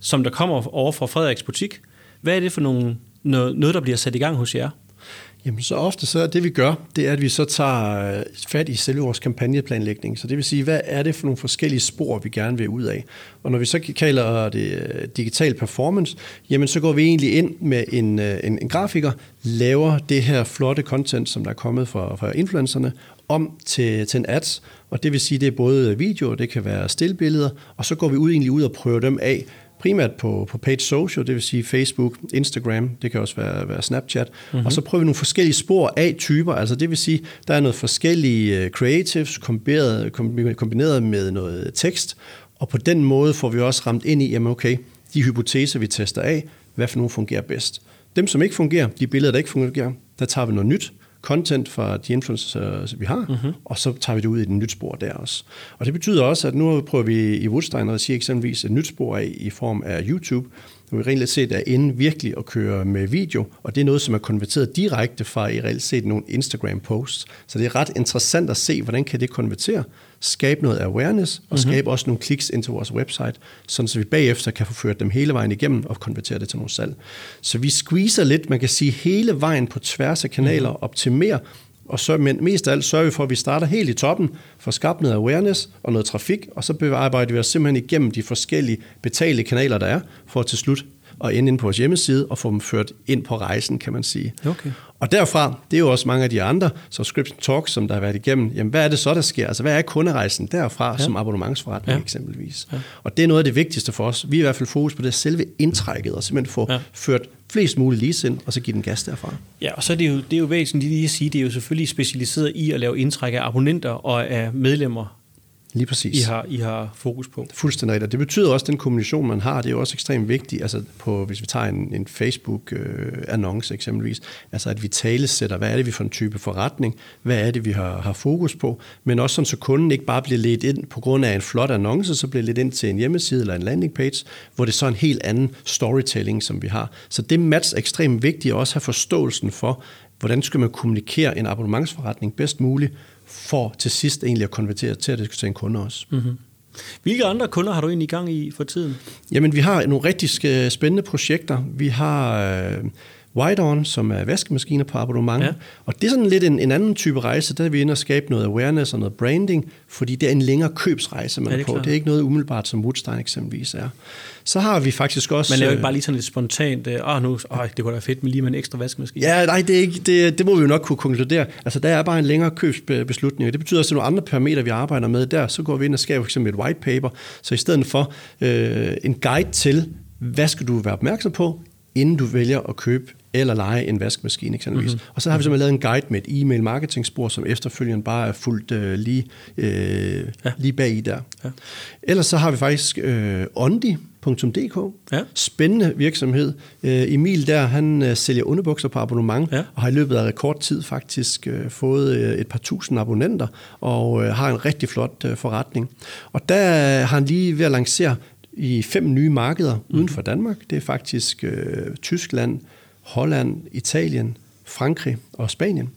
som der kommer over fra Frederiks butik. Hvad er det for nogle, noget, noget, der bliver sat i gang hos jer? Jamen så ofte så det vi gør, det er, at vi så tager øh, fat i selve vores kampagneplanlægning. Så det vil sige, hvad er det for nogle forskellige spor, vi gerne vil ud af? Og når vi så kalder det øh, digital performance, jamen så går vi egentlig ind med en, øh, en, en grafiker, laver det her flotte content, som der er kommet fra, fra influencerne, om til, til en ads, og det vil sige, det er både video, det kan være stillbilleder, og så går vi ud, egentlig ud og prøver dem af primært på, på page social, det vil sige Facebook, Instagram, det kan også være, være Snapchat, mm-hmm. og så prøver vi nogle forskellige spor af typer, altså det vil sige, der er noget forskellige øh, creatives kombineret, kombineret med noget tekst, og på den måde får vi også ramt ind i, jamen okay, de hypoteser, vi tester af, hvad for nogle fungerer bedst. Dem, som ikke fungerer, de billeder, der ikke fungerer, der tager vi noget nyt, content fra de influencers, vi har, mm-hmm. og så tager vi det ud i et nyt spor der også. Og det betyder også, at nu prøver vi i Woodstein at sige eksempelvis et nyt spor af i form af YouTube, hvor vi reelt set er inde virkelig at køre med video, og det er noget, som er konverteret direkte fra i reelt set nogle Instagram-posts. Så det er ret interessant at se, hvordan kan det konvertere, skabe noget awareness, og mm-hmm. skabe også nogle kliks ind til vores website, sådan så vi bagefter kan få ført dem hele vejen igennem og konvertere det til nogle salg. Så vi squeezer lidt, man kan sige, hele vejen på tværs af kanaler, mm-hmm. optimerer, og så, men mest af alt sørger vi for, at vi starter helt i toppen, får skabt noget awareness og noget trafik, og så arbejder vi os simpelthen igennem de forskellige betalte kanaler, der er, for at til slut at ende ind på vores hjemmeside og få dem ført ind på rejsen, kan man sige. Okay. Og derfra, det er jo også mange af de andre subscription talks, som der har været igennem, jamen hvad er det så, der sker? Altså hvad er kunderejsen derfra ja. som abonnementsforretning ja. eksempelvis? Ja. Og det er noget af det vigtigste for os. Vi er i hvert fald fokus på det selve indtrækket, og simpelthen få ja. ført flest mulige leads ind, og så give den gas derfra. Ja, og så er det jo, det er jo væsentligt lige at sige, det er jo selvfølgelig specialiseret i at lave indtræk af abonnenter og af medlemmer Lige præcis. I har, I har fokus på. Fuldstændig rigtigt. Det betyder også, at den kommunikation, man har, det er jo også ekstremt vigtigt. Altså på, hvis vi tager en, en Facebook-annonce eksempelvis, altså at vi talesætter, hvad er det, vi for en type forretning, hvad er det, vi har, har fokus på, men også sådan, så kunden ikke bare bliver ledt ind på grund af en flot annonce, så bliver ledt ind til en hjemmeside eller en landing page, hvor det er så en helt anden storytelling, som vi har. Så det match er ekstremt vigtigt at også have forståelsen for, hvordan skal man kommunikere en abonnementsforretning bedst muligt, for til sidst egentlig at konvertere til at det skal til en kunde også. Mm-hmm. Hvilke andre kunder har du egentlig i gang i for tiden? Jamen, vi har nogle rigtig spændende projekter. Vi har øh, White-On, som er vaskemaskiner på abonnement. Ja. Og det er sådan lidt en, en anden type rejse. Der er vi inde og skabe noget awareness og noget branding, fordi det er en længere købsrejse, man ja, er, på. Klar. Det er ikke noget umiddelbart, som Woodstein eksempelvis er. Så har vi faktisk også... Man er jo ikke bare lige sådan lidt spontant, åh, oh, nu, oh, det kunne da fedt med lige med en ekstra vaskemaskine. Ja, nej, det, er ikke, det, det må vi jo nok kunne konkludere. Altså, der er bare en længere købsbeslutning, og det betyder også, at nogle andre parametre, vi arbejder med der, så går vi ind og skaber f.eks. et white paper, så i stedet for øh, en guide til, hvad skal du være opmærksom på, inden du vælger at købe eller lege en vaskemaskine eksempelvis. Mm-hmm. Og så har vi simpelthen lavet en guide med et e-mail marketing-spor, som efterfølgende bare er fuldt øh, lige, øh, ja. lige bag i der. Ja. Ellers så har vi faktisk øh, ondi.dk. Ja. Spændende virksomhed. Øh, Emil der, han øh, sælger underbukser på abonnement, ja. og har i løbet af rekordtid faktisk øh, fået øh, et par tusind abonnenter, og øh, har en rigtig flot øh, forretning. Og der har han lige ved at lancere i fem nye markeder mm. uden for Danmark. Det er faktisk øh, Tyskland, Holland, Italien, Frankrig og Spanien.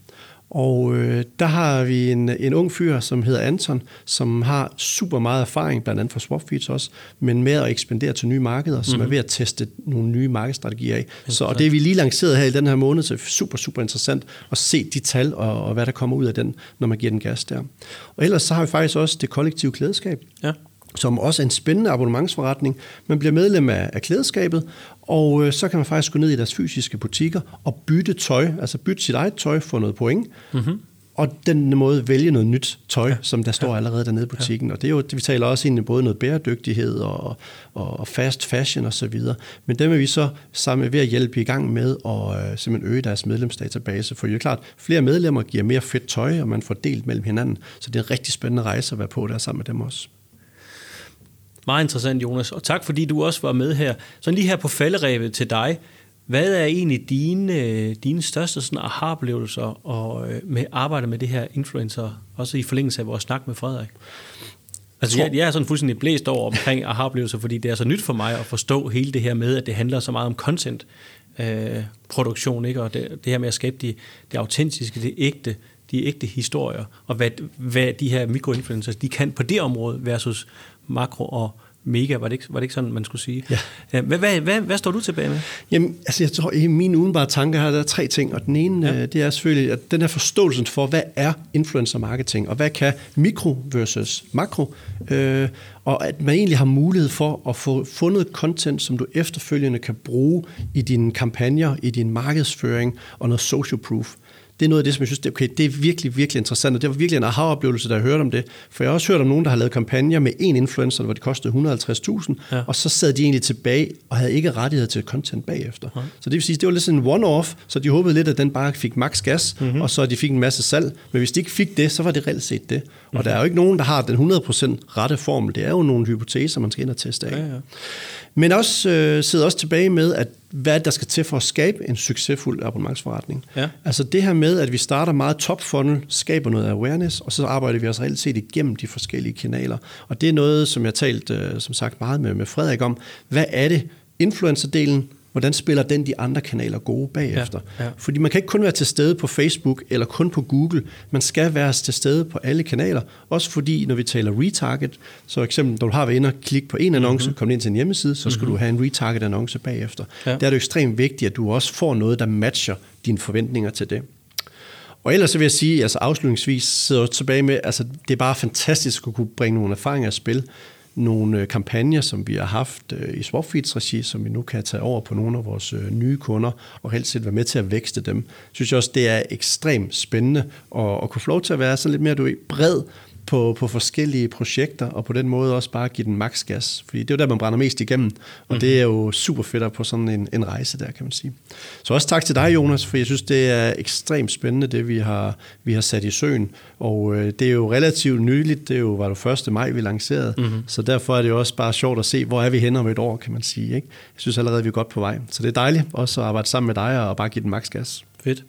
Og øh, der har vi en, en ung fyr, som hedder Anton, som har super meget erfaring, blandt andet fra Swapfeeds også, men med at ekspandere til nye markeder, som mm-hmm. er ved at teste nogle nye markedsstrategier af. Så, og det er vi lige lanceret her i den her måned, så er super, super interessant at se de tal og, og hvad der kommer ud af den, når man giver den gas der. Og ellers så har vi faktisk også det kollektive klædeskab. Ja som også er en spændende abonnementsforretning. Man bliver medlem af, af klædeskabet, og øh, så kan man faktisk gå ned i deres fysiske butikker og bytte tøj, altså bytte sit eget tøj for noget point. Mm-hmm. Og den måde vælge noget nyt tøj, ja. som der står ja. allerede dernede i butikken. Ja. Og det er jo, vi taler også egentlig både noget bæredygtighed og, og fast fashion osv. Men dem er vi så sammen ved at hjælpe i gang med at øh, simpelthen øge deres medlemsdatabase. For det er klart, flere medlemmer giver mere fedt tøj, og man får delt mellem hinanden. Så det er en rigtig spændende rejse at være på der sammen med dem også. Meget interessant, Jonas. Og tak, fordi du også var med her. Så lige her på falderæbet til dig. Hvad er egentlig dine, dine største sådan aha-oplevelser og, øh, med arbejde med det her influencer, også i forlængelse af vores snak med Frederik? Altså, jeg, jeg er sådan fuldstændig blæst over omkring aha-oplevelser, fordi det er så nyt for mig at forstå hele det her med, at det handler så meget om content, øh, produktion, ikke? og det, det her med at skabe det, det autentiske, det ægte, de ægte historier, og hvad, hvad de her mikroinfluencers, de kan på det område versus makro og mega, var det ikke, var det ikke sådan, man skulle sige? Ja. Hvad, hvad, hvad, hvad står du tilbage med? Jamen, altså jeg tror, i mine udenbare tanker her, der er tre ting, og den ene, ja. Øh, det er selvfølgelig, at den her forståelsen for, hvad er influencer marketing, og hvad kan mikro versus makro, øh, og at man egentlig har mulighed for at få fundet content, som du efterfølgende kan bruge i dine kampagner, i din markedsføring og noget social proof det er noget af det, som jeg synes, det, okay, det er virkelig, virkelig interessant, og det var virkelig en aha-oplevelse, da jeg hørte om det. For jeg har også hørt om nogen, der har lavet kampagner med en influencer, hvor det kostede 150.000, ja. og så sad de egentlig tilbage og havde ikke rettighed til content bagefter. Ja. Så det vil sige, det var lidt sådan en one-off, så de håbede lidt, at den bare fik max gas, mm-hmm. og så de fik en masse salg. Men hvis de ikke fik det, så var det reelt set det. Og mm-hmm. der er jo ikke nogen, der har den 100% rette formel. Det er jo nogle hypoteser, man skal ind og teste af. Ja, ja. Men også øh, sidder også tilbage med, at hvad der skal til for at skabe en succesfuld abonnementsforretning. Ja. Altså det her med, at vi starter meget top funnel, skaber noget awareness, og så arbejder vi os reelt set igennem de forskellige kanaler. Og det er noget, som jeg har talt, øh, som sagt, meget med, med Frederik om. Hvad er det, influencerdelen hvordan spiller den de andre kanaler gode bagefter? Ja, ja. Fordi man kan ikke kun være til stede på Facebook eller kun på Google. Man skal være til stede på alle kanaler. Også fordi, når vi taler retarget, så eksempel, når du har været inde og klikke på en annonce, mm-hmm. kommet ind til en hjemmeside, så skal mm-hmm. du have en retarget annonce bagefter. Ja. Der er det ekstremt vigtigt, at du også får noget, der matcher dine forventninger til det. Og ellers så vil jeg sige, altså afslutningsvis sidder jeg tilbage med, altså det er bare fantastisk at kunne bringe nogle erfaringer i spil nogle øh, kampagner, som vi har haft øh, i Swapfeeds regi, som vi nu kan tage over på nogle af vores øh, nye kunder, og helst set være med til at vækste dem. Jeg synes også, det er ekstremt spændende at, at kunne få lov til at være sådan lidt mere du ved, bred på, på forskellige projekter, og på den måde også bare give den maks gas. Fordi det er jo der, man brænder mest igennem, og mm. det er jo super fedt på sådan en, en rejse der, kan man sige. Så også tak til dig, Jonas, for jeg synes, det er ekstremt spændende, det vi har, vi har sat i søen. Og øh, det er jo relativt nyligt, det er jo, var det 1. maj, vi lancerede, mm-hmm. så derfor er det jo også bare sjovt at se, hvor er vi henne om et år, kan man sige. Ikke? Jeg synes allerede, vi er godt på vej. Så det er dejligt også at arbejde sammen med dig og bare give den maks gas. Fedt.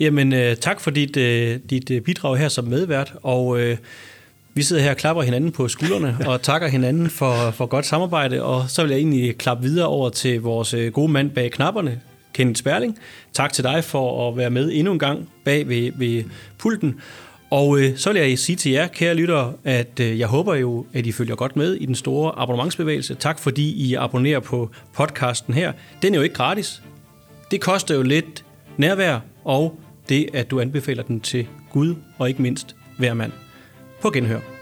Jamen, øh, tak for dit, øh, dit øh, bidrag her som medvært, og øh, vi sidder her og klapper hinanden på skuldrene (laughs) og takker hinanden for, for godt samarbejde, og så vil jeg egentlig klappe videre over til vores øh, gode mand bag knapperne, Kenneth Sperling. Tak til dig for at være med endnu en gang bag ved, ved pulten. Og øh, så vil jeg sige til jer, kære lyttere, at øh, jeg håber jo, at I følger godt med i den store abonnementsbevægelse. Tak fordi I abonnerer på podcasten her. Den er jo ikke gratis. Det koster jo lidt nærvær og det, at du anbefaler den til Gud og ikke mindst hver mand. På genhør.